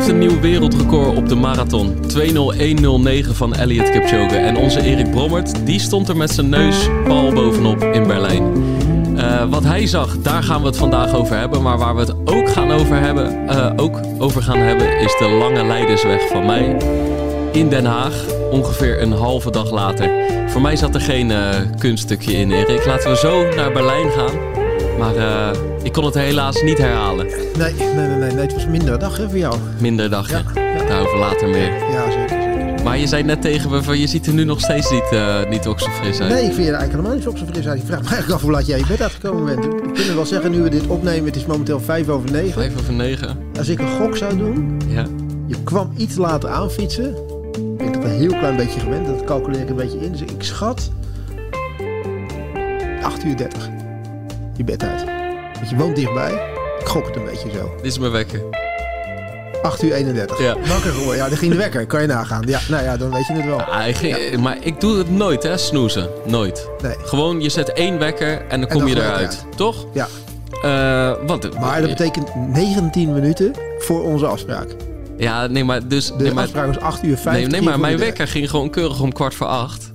Heeft een nieuw wereldrecord op de marathon. 2.01.09 van Elliot Kipchoge. En onze Erik Brommert, die stond er met zijn neus pal bovenop in Berlijn. Uh, wat hij zag, daar gaan we het vandaag over hebben. Maar waar we het ook gaan over hebben, uh, ook over gaan hebben, is de lange leidersweg van mij in Den Haag. Ongeveer een halve dag later. Voor mij zat er geen uh, kunststukje in, Erik. Laten we zo naar Berlijn gaan. Maar ik kon het helaas niet herhalen. Nee, nee, nee, nee. het was minder dag hè, voor jou. Minder dag, ja. ja. Daarover later meer. Ja, zeker. Maar je zei net tegen me van je ziet er nu nog steeds niet, uh, niet ook zo fris uit. Nee, ik vind je er eigenlijk helemaal niet zo fris uit. Ik vraag me eigenlijk af hoe laat jij je bed uitgekomen bent. We kunnen wel zeggen nu we dit opnemen, het is momenteel vijf over negen. Vijf over negen. Als ik een gok zou doen, ja. je kwam iets later aanfietsen. Ik ben dat een heel klein beetje gewend, dat calculeer ik een beetje in. Dus ik schat 8 uur 30 je bed uit. Want je woont dichtbij. Ik gok het een beetje zo. Dit is mijn wekker. 8 uur 31. Ja. Wakker geworden. Ja, dan ging de wekker. Kan je nagaan. Ja, nou ja, dan weet je het wel. Ja, ging, Maar ik doe het nooit, hè, snoezen. Nooit. Nee. Gewoon, je zet één wekker en dan kom je eruit. Toch? Ja. Uh, wat, maar dat betekent 19 minuten voor onze afspraak. Ja, nee, maar dus... De nee, maar, afspraak was 8 uur 50. Nee, nee maar mijn wekker ging gewoon keurig om kwart voor acht.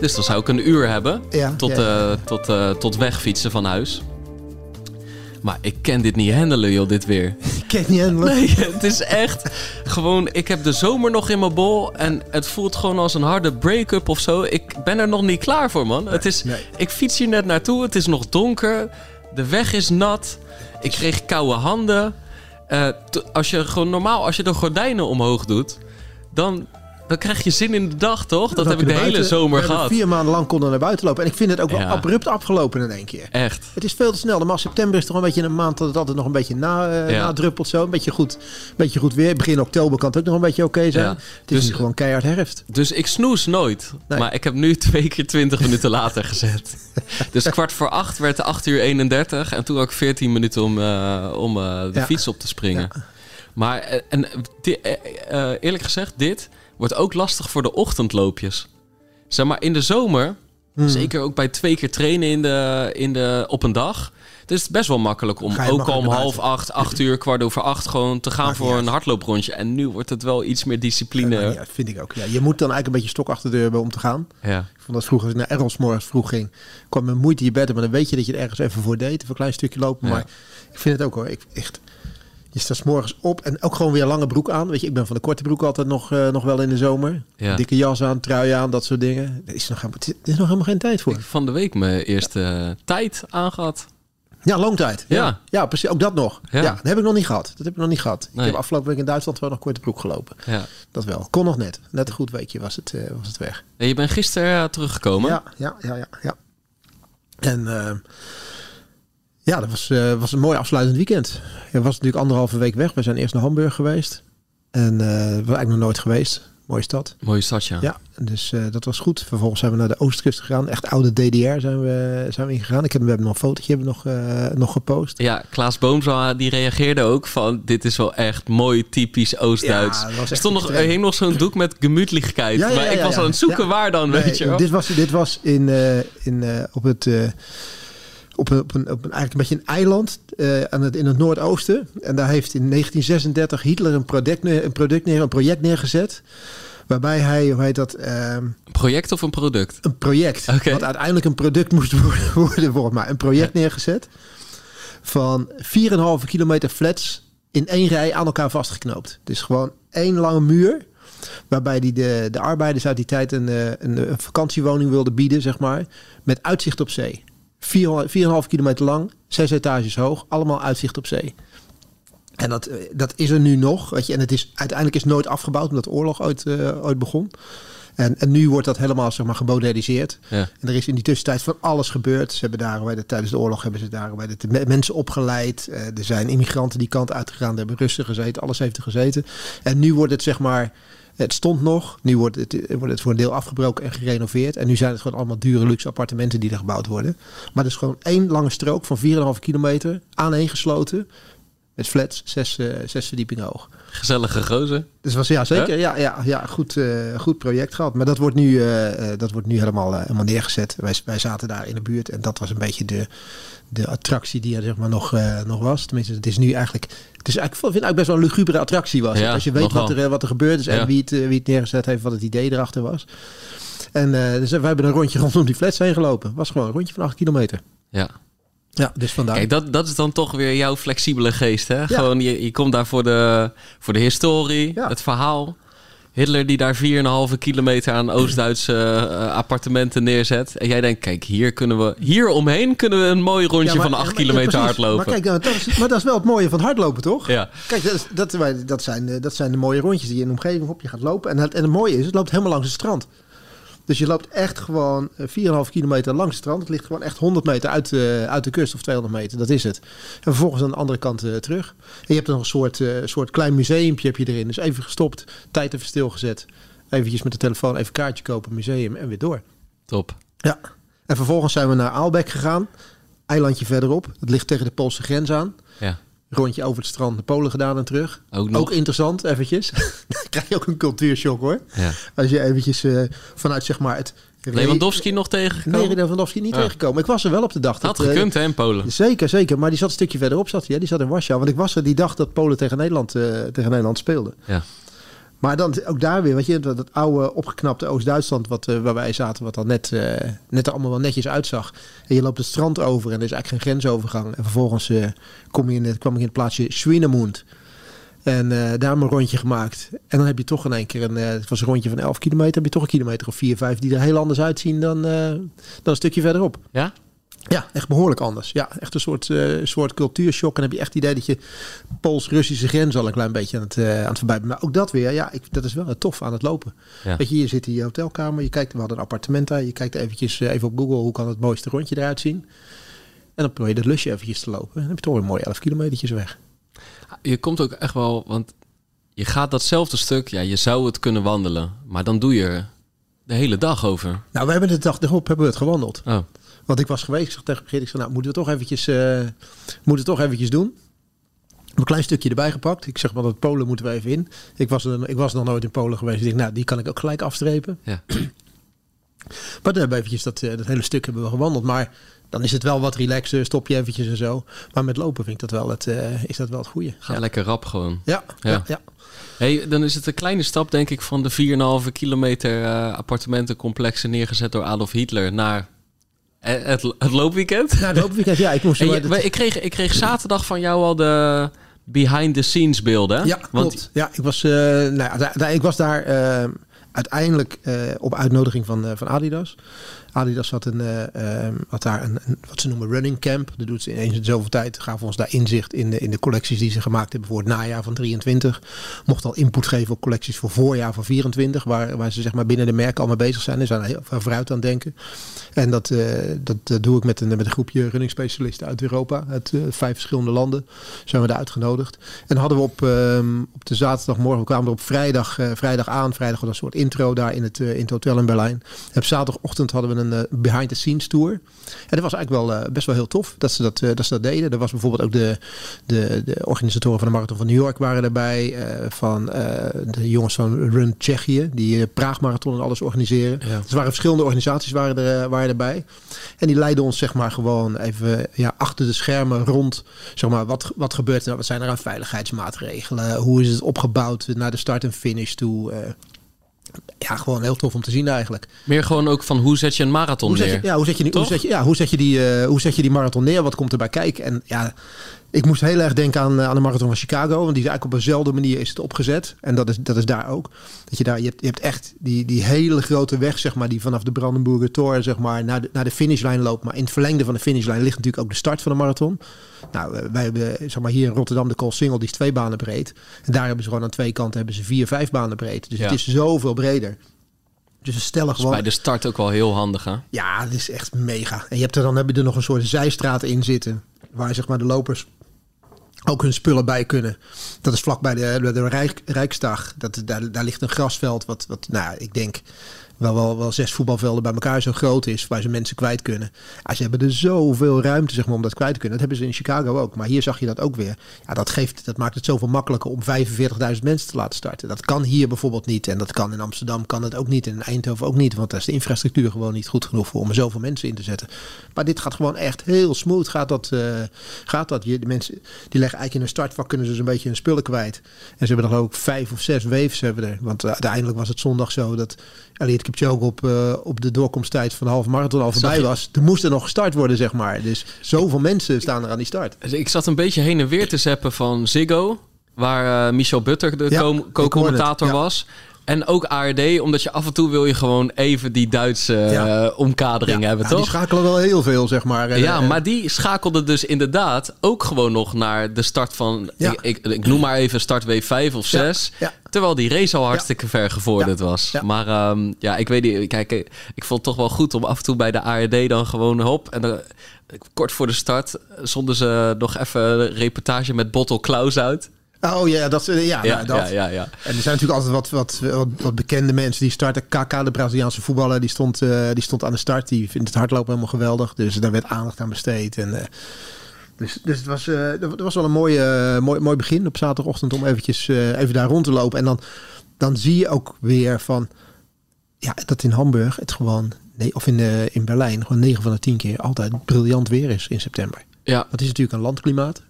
Dus dan zou ik een uur hebben ja, tot, ja. Uh, tot, uh, tot wegfietsen van huis. Maar ik ken dit niet handelen, joh, dit weer. Ik ken niet handelen? Nee, het is echt gewoon... Ik heb de zomer nog in mijn bol en het voelt gewoon als een harde break-up of zo. Ik ben er nog niet klaar voor, man. Nee, het is, nee. Ik fiets hier net naartoe, het is nog donker. De weg is nat. Ik kreeg koude handen. Uh, als je gewoon normaal, als je de gordijnen omhoog doet... dan dan krijg je zin in de dag, toch? Dat, heb ik de buiten, hele zomer gehad. Vier maanden lang konden naar buiten lopen. En ik vind het ook wel Ja. abrupt afgelopen in één keer. Echt. Het is veel te snel. Maar september is toch een beetje een maand dat het altijd nog een beetje na, uh, Ja. nadruppelt. Zo. Een beetje goed, beetje goed weer. Begin oktober kan het ook nog een beetje oké zijn. Ja. Het is Dus- nu gewoon keihard herfst. Dus ik snoes nooit. Nee. Maar ik heb nu twee keer 20 minuten later gezet. Dus kwart voor acht werd het 8 uur 31. En toen had ik 14 minuten om, eh, om eh, de fiets op te springen. Maar eh, en, eh, eh, eerlijk gezegd, dit wordt ook lastig voor de ochtendloopjes. Zeg maar, in de zomer, Hmm. zeker ook bij twee keer trainen in de, in de, op een dag... Het is best wel makkelijk om ook al om half acht, acht uur, kwart over acht... gewoon te gaan Maakt voor een hardlooprondje. En nu wordt het wel iets meer discipline. Ja, ja, vind ik ook. Ja, je moet dan eigenlijk een beetje stok achter de deur hebben om te gaan. ja. Ik vond dat vroeger, als ik naar Errol 's morgens vroeg ging, kwam met moeite je bed maar dan weet je dat je er ergens even voor deed. Even een klein stukje lopen. Ja. Maar ik vind het ook hoor. Ik, echt, je staat 's morgens op en ook gewoon weer lange broek aan. Weet je, ik ben van de korte broek altijd nog, eh, nog wel in de zomer. Ja. Dikke jas aan, trui aan, dat soort dingen. Er is nog, helemaal- er is nog helemaal geen tijd voor. Ik van de week mijn eerste eh, tijd aangehad. Ja, lang tijd. Ja, Ja. ja. precies. Ook dat nog. Ja. Ja. dat heb ik nog niet gehad. Dat heb ik nog niet gehad. Nee. Ik heb afgelopen week in Duitsland wel nog korte broek gelopen. Ja. Dat wel. Kon nog net. Net een goed weekje was het, eh, was het weg. En je bent gisteren teruggekomen. Ja, ja, ja, ja. ja. En ja, dat was, eh, was een mooi afsluitend weekend. Je was natuurlijk anderhalve week weg. We zijn eerst naar Hamburg geweest. En eh we waren eigenlijk nog nooit geweest. Mooie stad. Mooie stad, ja. Ja, dus eh, dat was goed. Vervolgens zijn we naar de oostkust gegaan. Echt oude DDR zijn we, zijn we ingegaan. Ik heb, we hebben nog een fotootje hebben nog, nog gepost. Ja, Klaas Boomsma die reageerde ook van... dit is wel echt mooi typisch Oost-Duits. Ja, er stond nog, er hing nog zo'n doek met gemütlichkeit. Ja, ja, maar ik was aan het zoeken waar dan, Nee, weet je wel. Dit was, dit was in, in, op het... op een, op, een, op een, eigenlijk een beetje een eiland eh, aan het, in het noordoosten. En daar heeft in 1936 Hitler een product, neer, een, product neer, een project neergezet. Waarbij hij, hoe heet dat, ehm, Een project of een product? een project. Wat uiteindelijk een product moest worden, worden mij. Een project neergezet van 4,5 kilometer flats in één rij aan elkaar vastgeknoopt. Dus gewoon één lange muur. Waarbij die de, de arbeiders uit die tijd een, eh, een, een vakantiewoning wilden bieden, zeg maar. Met uitzicht op zee. 4,5 kilometer lang, zes etages hoog, allemaal uitzicht op zee. En dat, eh, dat is er nu nog. Weet je, en het is uiteindelijk is nooit afgebouwd omdat de oorlog ooit, ooit begon. En, en nu wordt dat helemaal zeg maar, gemoderniseerd. Ja. En er is in die tussentijd van alles gebeurd. Ze hebben daar de, tijdens de oorlog hebben ze daar de, me- mensen opgeleid. Eh, er zijn immigranten die kant uitgegaan. Er hebben Russen gezeten. Alles heeft er gezeten. En nu wordt het zeg maar. Het stond nog. Nu wordt het, wordt het voor een deel afgebroken en gerenoveerd. En nu zijn het gewoon allemaal dure luxe appartementen die er gebouwd worden. Maar het is gewoon één lange strook van 4,5 kilometer aaneengesloten. Met flats, zes, eh, zes verdiepingen hoog. Gezellige gozer. Dus was ja zeker, ja, ja, ja goed, eh, goed project gehad. Maar dat wordt nu, eh, dat wordt nu helemaal, helemaal neergezet. Wij, wij zaten daar in de buurt en dat was een beetje de, de attractie die er zeg maar nog, nog was. Tenminste, het is nu eigenlijk, het is eigenlijk, ik vind eigenlijk best wel een lugubere attractie was. Ja, Als je weet wat er, wat er gebeurd is en Ja. wie, het, wie het neergezet heeft, wat het idee erachter was. En dus wij hebben een rondje rondom die flats heen gelopen. was gewoon een rondje van 8 kilometer. Ja. Ja, dus vandaar. Kijk, dat, dat is dan toch weer jouw flexibele geest, hè? Gewoon, je, je komt daar voor de, voor de historie, Ja. het verhaal. Hitler die daar 4,5 kilometer aan Oost-Duitse eh, appartementen neerzet. En jij denkt, kijk, hier kunnen we, hier omheen kunnen we een mooi rondje Ja, maar- van 8 maar- kilometer ja, hardlopen. Maar kijk, nou, dat is, maar dat is wel het mooie van hardlopen, toch? ja. Kijk, dat, is, dat, dat, zijn, eh, dat zijn de mooie rondjes die je in de omgeving op je gaat lopen. En het, en het mooie is, het loopt helemaal langs het strand. Dus je loopt echt gewoon eh, 4,5 kilometer langs het strand. Het ligt gewoon echt 100 meter uit, de uit de kust of 200 meter, dat is het. En vervolgens aan de andere kant eh, terug. En je hebt nog een soort, eh, soort klein museumpje heb je erin. Dus even gestopt, tijd even stilgezet. Eventjes met de telefoon even kaartje kopen, museum en weer door. Top. Ja. En vervolgens zijn we naar Aalbeck gegaan. Eilandje verderop. Het ligt tegen de Poolse grens aan. Ja. Rondje over het strand naar Polen gedaan en terug. Ook nog. Ook interessant, eventjes. Dan krijg je ook een cultuurshock hoor. Ja. Als je eventjes eh, vanuit zeg maar het... Lewandowski nog tegengekomen? Nee, Lewandowski niet Ja. tegengekomen. Ik was er wel op de dag. Had dat, eh, gekund, hè, in Polen. Zeker, zeker. Maar die zat een stukje verderop. Zat hij? Die zat in Warschau. Want ik was er die dag dat Polen tegen Nederland, eh, tegen Nederland speelde. Ja. Maar dan ook daar weer, weet je, dat, oude opgeknapte Oost-Duitsland wat, eh, waar wij zaten, wat dan net, eh, net er allemaal wel netjes uitzag. En je loopt het strand over en er is eigenlijk geen grensovergang. En vervolgens eh, kom je in kwam ik in het plaatsje Schwienemund. En daar een rondje gemaakt. En dan heb je toch in één keer een, het was een rondje van 11 kilometer, heb je toch een kilometer of 4, 5 die er heel anders uitzien dan, dan een stukje verderop. Ja? Ja, echt behoorlijk anders. Ja, echt een soort, eh, soort cultuurshock. En heb je echt het idee dat je Pools-Russische grens al een klein beetje aan het, eh, aan het voorbij bent. Maar ook dat weer, ja, ik, dat is wel tof aan het lopen. Ja. Weet je, hier zit in je hotelkamer. Je kijkt, we hadden een appartement daar. Je kijkt eventjes eh, even op Google, hoe kan het mooiste rondje eruit zien. En dan probeer je dat lusje eventjes te lopen. En dan heb je toch een mooie 11 kilometertjes weg. Je komt ook echt wel, want je gaat datzelfde stuk, ja, je zou het kunnen wandelen, maar dan doe je er de hele dag over. Nou, we hebben de dag erop hebben we het gewandeld. Oh, Want ik was geweest, ik zeg tegen Brigitte, ik zei, nou, moeten we toch eventjes, eh, moeten we toch eventjes doen. Een klein stukje erbij gepakt. Ik zeg maar dat Polen moeten we even in. Ik was, er- ik was nog nooit in Polen geweest. Ik denk, nou, die kan ik ook gelijk afstrepen. ja. Maar dan hebben we eventjes dat, eh, dat hele stuk hebben we gewandeld. Maar dan is het wel wat relaxer, stop je eventjes en zo. Maar met lopen vind ik dat wel het, eh, is dat wel het goede. Ja. lekker rap gewoon. Ja, ja. Ja. ja. Hey, dan is het een kleine stap, denk ik, van de 4,5 kilometer appartementencomplexen neergezet door Adolf Hitler naar het, het loopweekend. Nou, het loopweekend, ja, ik moest... Maar je- dat- maar ik, kreeg, ik kreeg zaterdag van jou al de behind-the-scenes beelden. Ja, Want klopt. Ja, ik was, eh, nou ja, ik was daar eh, uiteindelijk eh, op uitnodiging van, eh, van Adidas. Adidas had, een, eh, had daar een, wat ze noemen running camp. Dat doet ze eens in zoveel tijd. Gaven ons daar inzicht in de, in de collecties die ze gemaakt hebben voor het najaar van 23. Mocht al input geven op collecties voor voorjaar van 24. Waar, waar ze zeg maar binnen de merken al mee bezig zijn. Ze zijn heel vooruit aan denken. En dat, eh, dat eh, doe ik met een, met een groepje running specialisten uit Europa. Uit eh, vijf verschillende landen zijn we daar uitgenodigd. En hadden we op, ehm, op de zaterdagmorgen, kwamen er op vrijdag, vrijdag aan. Vrijdag was een soort intro daar in het, in het hotel in Berlijn. En op zaterdagochtend hadden we een eh, behind the scenes tour. En dat was eigenlijk wel eh, best wel heel tof dat ze dat, eh, dat ze dat deden. Er was bijvoorbeeld ook de, de, de organisatoren van de Marathon van New York waren erbij. van de jongens van Run Tsjechië, die eh, Praag Marathon en alles organiseren. Ja. Dus er waren verschillende organisaties waren er, waren erbij. En die leidden ons zeg maar gewoon even ja, achter de schermen rond. Zeg maar, wat, wat gebeurt er? Wat zijn er aan veiligheidsmaatregelen? Hoe is het opgebouwd naar de start en finish toe? Ja, gewoon heel tof om te zien eigenlijk. Meer gewoon ook van hoe zet je een marathon Hoe neer? je, ja, hoe, zet je, die- hoe, Toch? zet je, ja, hoe, zet je die, eh, hoe zet je die marathon neer? Wat komt erbij kijken? En ja, ik moest heel erg denken aan, eh, aan de marathon van Chicago. Want die is eigenlijk op dezelfde manier is het opgezet. En dat is, dat is daar ook. Dat je daar, je hebt, je hebt echt die, die hele grote weg, zeg maar, die vanaf de Brandenburger Tor, zeg maar, naar de, naar de finishlijn loopt. Maar in het verlengde van de finishlijn ligt natuurlijk ook de start van de marathon. Nou, eh, wij hebben, zeg maar, hier in Rotterdam de Koolsingel, die is twee banen breed. En daar hebben ze gewoon aan twee kanten hebben ze vier, vijf banen breed. Dus Ja. het is zoveel breder. Dus ze stellen gewoon... bij de start ook wel heel handig, hè? Ja, het is echt mega. En je hebt er dan, heb je er nog een soort zijstraat in zitten. Waar zeg maar de lopers ook hun spullen bij kunnen. Dat is vlak bij de, de Rijk, Rijksdag. Dat, daar, daar ligt een grasveld. Wat, wat nou, ik denk wel, wel, wel zes voetbalvelden bij elkaar zo groot is, waar ze mensen kwijt kunnen. Ja, ze hebben er zoveel ruimte zeg maar, om dat kwijt te kunnen. Dat hebben ze in Chicago ook. Maar hier zag je dat ook weer. Ja, dat, geeft, dat maakt het zoveel makkelijker om 45.000 mensen te laten starten. Dat kan hier bijvoorbeeld niet. En dat kan in Amsterdam kan het ook niet. En in Eindhoven ook niet. Want daar is de infrastructuur gewoon niet goed genoeg voor om er zoveel mensen in te zetten. Maar dit gaat gewoon echt heel smooth. Gaat dat, uh, gaat dat. Je, de mensen die leggen eigenlijk in een startvak kunnen ze dus een beetje hun spullen kwijt. En ze hebben er ook vijf of zes waves hebben er. Want uh, uiteindelijk was het zondag zo dat Kipchoge op, uh, op de doorkomsttijd van de halve marathon al voorbij was. Er moest er nog gestart worden, zeg maar. Dus zoveel mensen staan er aan die start. Dus ik zat een beetje heen en weer te zeppen van Ziggo, waar uh, Michel Butter de ja, co-commentator ja. was. En ook ARD, omdat je af en toe wil je gewoon even die Duitse ja. uh, omkadering ja. hebben, ja, toch? Die schakelen wel heel veel, zeg maar. Ja, maar die schakelde dus inderdaad ook gewoon nog naar de start van... Ik, ik, ik, noem maar even start W5 of 6. Terwijl die race al hartstikke ver gevorderd was. Maar um, ja, ik weet niet... Kijk, ik vond het toch wel goed om af en toe bij de ARD dan gewoon hop... En dan, kort voor de start zonden ze nog even een reportage met Bottle Klaus uit. Oh ja, dat, ja, ja, nou, dat. ja, ja, ja. En er zijn natuurlijk altijd wat, wat, wat, wat bekende mensen die starten. KK, de Braziliaanse voetballer, die stond, uh, die stond aan de start. Die vindt het hardlopen helemaal geweldig. Dus daar werd aandacht aan besteed. En, uh, dus, dus het was, uh, dat was wel een mooi, mooi, mooi begin op zaterdagochtend om eventjes even daar rond te lopen. En dan, dan zie je ook weer van ja, dat in Hamburg het gewoon, nee, of in, in Berlijn, gewoon 9 van de 10 keer altijd briljant weer is in september. Ja. Dat is natuurlijk een landklimaat.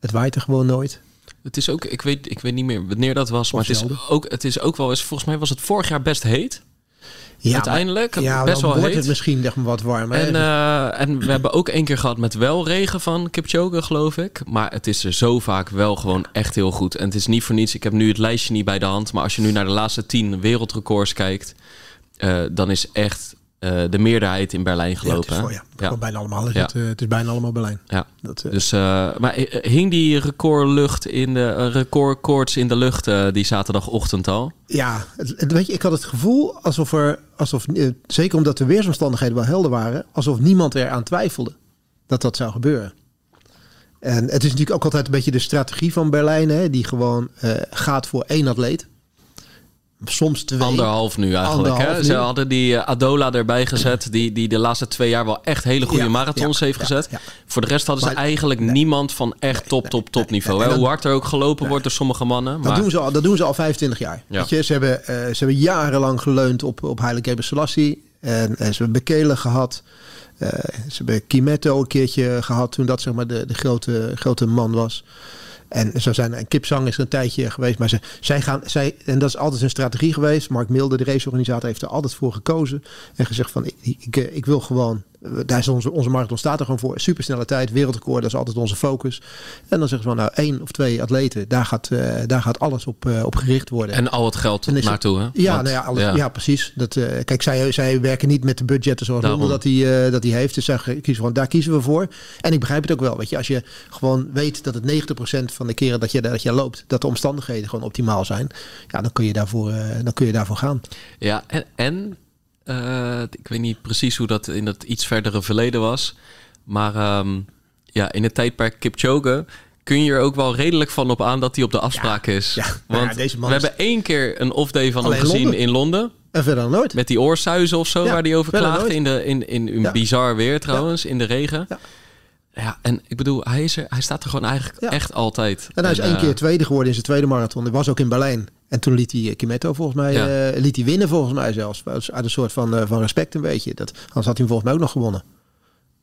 Het waait er gewoon nooit. Het is ook, ik weet, ik weet niet meer wanneer dat was, maar het is, ook, het is ook wel eens, volgens mij was het vorig jaar best heet. Ja, Uiteindelijk, maar, ja, best wel wordt heet. het misschien wat warmer. En, uh, en we hebben ook één keer gehad met wel regen van Kipchoge, geloof ik. Maar het is er zo vaak wel gewoon echt heel goed. En het is niet voor niets, ik heb nu het lijstje niet bij de hand. Maar als je nu naar de laatste tien wereldrecords kijkt, uh, dan is echt uh, de meerderheid in Berlijn gelopen. Ja, het is, voor, ja, ja. bijna allemaal. Is ja. het, uh, het, is bijna allemaal Berlijn. Ja. Dat, uh, dus, maar hing die recordlucht in de recordkoorts in de lucht die zaterdagochtend al? Ja, het, weet je, ik had het gevoel alsof er, alsof, zeker omdat de weersomstandigheden wel helder waren, alsof niemand er aan twijfelde dat dat zou gebeuren. En het is natuurlijk ook altijd een beetje de strategie van Berlijn, hè, die gewoon gaat voor één atleet. Soms twee. Anderhalf nu eigenlijk. Anderhalf hè? Ze hadden die uh, Adola erbij gezet, die, die de laatste twee jaar wel echt hele goede ja, marathons ja, heeft gezet. Ja, Voor de rest hadden ze eigenlijk nee, niemand van echt nee, top, top, top niveau. Nee, Hoe hard er ook gelopen wordt door sommige mannen. Maar... Dat, doen ze al, dat doen ze al 25 jaar. Weet je? Ze, hebben, uh, ze hebben jarenlang geleund op, op Haile Gebrselassie. En, en ze hebben Bekele gehad. Uh, ze hebben Kimetto een keertje gehad toen dat zeg maar de, de grote, grote man was. En zo zijn en Kipsang is er een tijdje geweest. Maar ze, zij gaan, zij, en dat is altijd een strategie geweest. Mark Milde, de raceorganisator, heeft er altijd voor gekozen. En gezegd van, ik, ik wil gewoon, daar is onze, onze marathon staat er gewoon voor. Supersnelle tijd, wereldrecord, dat is altijd onze focus. En dan zeggen ze van, nou, één of twee atleten, daar gaat, uh, daar gaat alles op, uh, op gericht worden. En al het geld naartoe, hè? Ja, Want, nou ja, alles, ja. ja. precies. Dat, uh, kijk, zij, zij werken niet met de budgetten zoals Londen dat hij dat hij heeft. Dus zij kiezen gewoon, daar kiezen we voor. En ik begrijp het ook wel. Weet je, als je gewoon weet dat het 90% van de keren dat je, dat je loopt, dat de omstandigheden gewoon optimaal zijn. Ja, dan kun je daarvoor, dan kun je daarvoor gaan. Ja, en, en uh, ik weet niet precies hoe dat in het iets verdere verleden was. Maar um, ja, in het tijdperk Kipchoge kun je er ook wel redelijk van op aan dat hij op de afspraak ja, is. Ja, Want ja, deze man we is... hebben één keer een off-day van hem gezien Londen. in Londen. En verder nooit. Met die oorsuizen of zo, waar hij over klaagde. In, de, in, in, in bizar weer trouwens, in de regen. Ja, en ik bedoel, hij, is er, hij staat er gewoon eigenlijk ja. echt altijd. En hij is en, één uh, keer tweede geworden in zijn tweede marathon. Dat was ook in Berlijn. En toen liet hij Kimetto volgens mij ja. uh, liet hij winnen volgens mij zelfs. Uit een soort van, uh, van respect een beetje. Dat, anders had hij hem volgens mij ook nog gewonnen.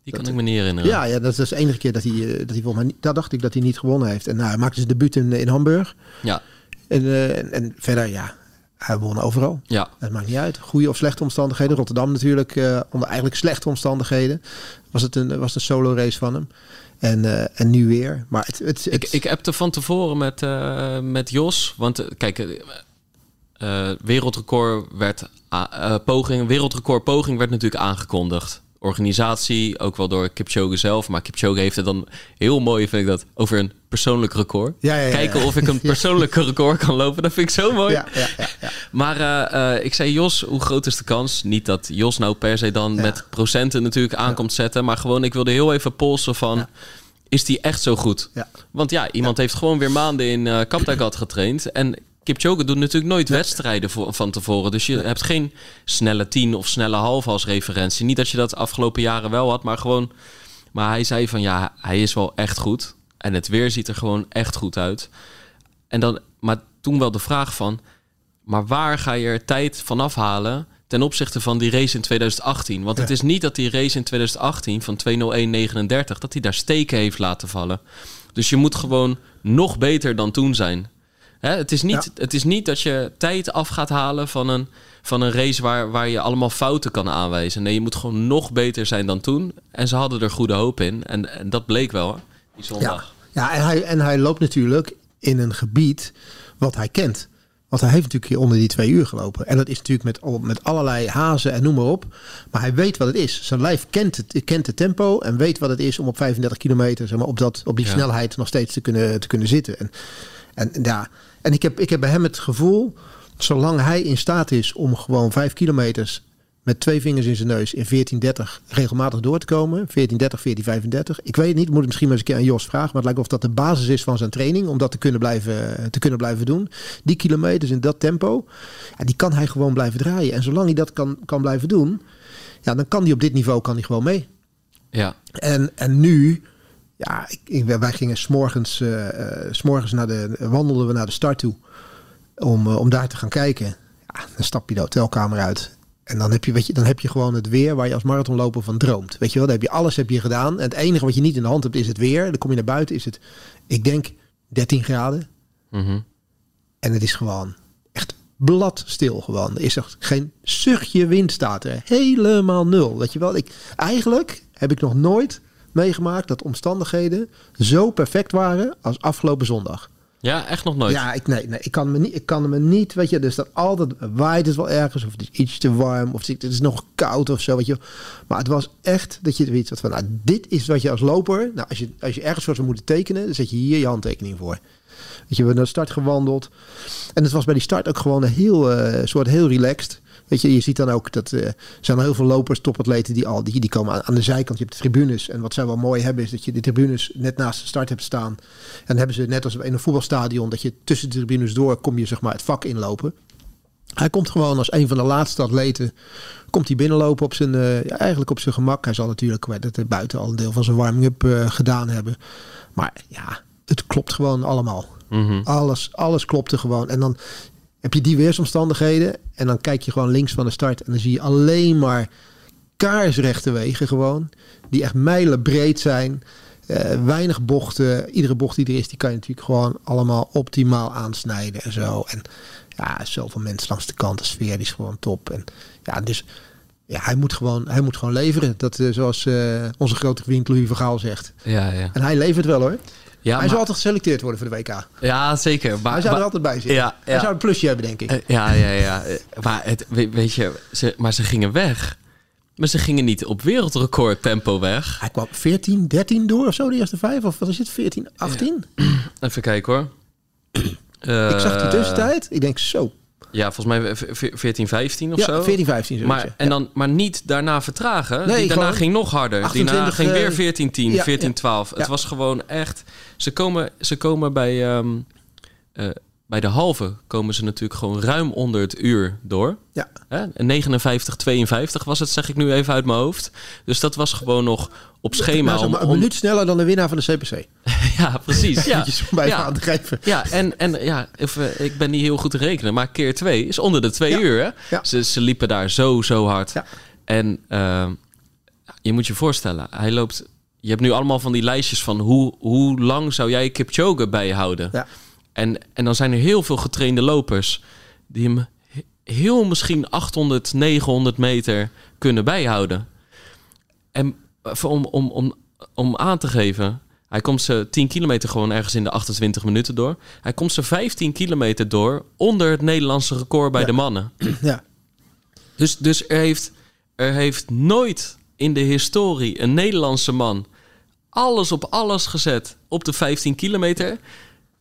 Die kan ik me niet herinneren. Ja, ja, dat is de enige keer dat hij, dat hij volgens mij... Niet, daar dacht ik dat hij niet gewonnen heeft. En nou, hij maakte zijn debuut in, in Hamburg. Ja. En, en, en verder, ja, hij won overal. Ja. Het maakt niet uit. Goede of slechte omstandigheden. Rotterdam natuurlijk, uh, onder eigenlijk slechte omstandigheden. Was het een, was een solo race van hem. En, uh, en nu weer. Maar het, het, het... Ik, ik hebte van tevoren met, uh, met Jos. Want kijk, wereldrecord werd poging, wereldrecord poging werd natuurlijk aangekondigd. Organisatie, ook wel door Kipchoge zelf. Maar Kipchoge heeft het dan heel mooi, vind ik dat, over een persoonlijk record. Ja, ja, ja, Kijken of ik een persoonlijk record kan lopen. Dat vind ik zo mooi. Maar uh, uh, ik zei, Jos, hoe groot is de kans? Niet dat Jos nou per se dan met procenten natuurlijk aankomt zetten. Maar gewoon, ik wilde heel even polsen van... Is die echt zo goed? Want ja, iemand heeft gewoon weer maanden in uh, Kaptagat getraind. En Kipchoge doet natuurlijk nooit wedstrijden voor, van tevoren. Dus je hebt geen snelle tien of snelle half als referentie. Niet dat je dat afgelopen jaren wel had, maar gewoon... Maar hij zei van ja, hij is wel echt goed. En het weer ziet er gewoon echt goed uit. En dan, maar toen wel de vraag van... Maar waar ga je er tijd van afhalen ten opzichte van die race in 2018? Want het is niet dat die race in 2018 van 2.01.39... dat hij daar steken heeft laten vallen. Dus je moet gewoon nog beter dan toen zijn. Hè, het, is niet, het is niet dat je tijd af gaat halen van een, van een race waar, waar je allemaal fouten kan aanwijzen. Nee, je moet gewoon nog beter zijn dan toen. En ze hadden er goede hoop in. En, en dat bleek wel, die zondag. Ja, ja en, hij, en hij loopt natuurlijk in een gebied wat hij kent. Want hij heeft natuurlijk hier onder die twee uur gelopen. En dat is natuurlijk met, met allerlei hazen en noem maar op. Maar hij weet wat het is. Zijn lijf kent het, kent het tempo en weet wat het is om op 35 kilometer, zeg maar, op, dat, op die snelheid nog steeds te kunnen, te kunnen zitten. En, en, ja, en ik, heb, ik heb bij hem het gevoel, zolang hij in staat is om gewoon 5 kilometers met twee vingers in zijn neus in 1430 regelmatig door te komen. 1430, 1435. Ik weet het niet, moet het misschien maar eens een keer aan Jos vragen. Maar het lijkt of dat de basis is van zijn training. Om dat te kunnen blijven, te kunnen blijven doen. Die kilometers in dat tempo. Ja, die kan hij gewoon blijven draaien. En zolang hij dat kan, kan blijven doen. Ja, dan kan hij op dit niveau kan hij gewoon mee. Ja. En, en nu... Ja, ik, wij gingen s'morgens, uh, s'morgens naar de, wandelden we naar de start toe. Om, uh, om daar te gaan kijken. Ja, dan stap je de hotelkamer uit. En dan heb, je, weet je, dan heb je gewoon het weer waar je als marathonloper van droomt. Weet je wel, dan heb je alles heb je gedaan. En het enige wat je niet in de hand hebt is het weer. Dan kom je naar buiten, is het, ik denk, 13 graden. Mm En het is gewoon echt bladstil gewoon. Er is echt geen zuchtje wind staat er. Helemaal nul. Weet je wel, ik, eigenlijk heb ik nog nooit meegemaakt dat omstandigheden zo perfect waren als afgelopen zondag. Ja, echt nog nooit. Ja, ik, nee, nee, ik kan me niet, ik kan me niet, weet je, dus dat altijd waait het wel ergens, of het is iets te warm, of het is nog koud of zo, weet je. Maar het was echt dat je weet van, nou, dit is wat je als loper, nou, als je, als je ergens voor zou moeten tekenen, dan zet je hier je handtekening voor. Weet je, we hebben naar de start gewandeld. En het was bij die start ook gewoon een heel, uh, soort heel relaxed. Weet je, je ziet dan ook dat uh, er zijn heel veel lopers, topatleten die al die, die komen aan, aan, de zijkant. Je hebt de tribunes. En wat zij wel mooi hebben is dat je de tribunes net naast de start hebt staan. En dan hebben ze net als in een voetbalstadion dat je tussen de tribunes door kom je zeg maar het vak inlopen. Hij komt gewoon als een van de laatste atleten. Komt hij binnenlopen op zijn, uh, ja, eigenlijk op zijn gemak. Hij zal natuurlijk dat buiten al een deel van zijn warming-up uh, gedaan hebben. Maar ja, het klopt gewoon allemaal. Mm -hmm. Alles, alles klopte gewoon. En dan heb je die weersomstandigheden. En dan kijk je gewoon links van de start. En dan zie je alleen maar kaarsrechte wegen gewoon. Die echt mijlen breed zijn. Uh, weinig bochten. Iedere bocht die er is, die kan je natuurlijk gewoon allemaal optimaal aansnijden en zo. En ja, zoveel mensen langs de kant. De sfeer die is gewoon top. En ja, dus ja, hij moet gewoon, hij moet gewoon leveren. Dat, uh, zoals uh, onze grote vriend Louis Vergaal zegt. Ja, ja. En hij levert wel hoor. Ja, hij maar- zou altijd geselecteerd worden voor de WK. Ja, zeker. Maar, hij zou er maar- altijd bij zitten. Ja, Hij zou een plusje hebben, denk ik. Eh, ja, ja, ja. Eh, Maar, het, we- weet je, ze, maar ze gingen weg. Maar ze gingen niet op wereldrecord tempo weg. hij kwam 14, 13 door of zo, de eerste vijf. Of wat is het, 14, 18? Even kijken hoor. Ik zag die Eh, tussentijd. Ik denk zo. Ja, volgens mij v- v- 14, 15 of Ja, zo. 14, 15. zoiets, Maar, ja. en, dan, maar niet daarna vertragen. Nee, Die daarna gewoon ging nog harder. Die 28, daarna ging weer eh, 14, 10, ja, 14, ja. 12. Het Ja. was gewoon echt... Ze komen, ze komen bij, ehm, eh, bij de halve komen ze natuurlijk gewoon ruim onder het uur door. Ja. Hè? En 59, 52 was het, zeg ik nu even uit mijn hoofd. Dus dat was gewoon nog op schema. Nou, om, een minuut sneller dan de winnaar van de CPC. Ja, precies. Ja. Bij Ja. aan te geven. Ja, en, en ja, even, ik ben niet heel goed te rekenen, maar keer twee is onder de twee Ja. uur. Hè? Ja. Ze, ze liepen daar zo, zo hard. Ja. En ehm, je moet je voorstellen, hij loopt. Je hebt nu allemaal van die lijstjes van hoe, hoe lang zou jij Kipchoge bijhouden? Ja. En, en dan zijn er heel veel getrainde lopers die hem he- heel misschien 800, 900 meter kunnen bijhouden. En even om, om, om, om aan te geven, hij komt ze 10 kilometer gewoon ergens in de 28 minuten door. Hij komt ze 15 kilometer door onder het Nederlandse record bij Ja. de mannen. Ja. Dus, dus er, heeft, er heeft nooit in de historie een Nederlandse man alles op alles gezet op de 15 kilometer.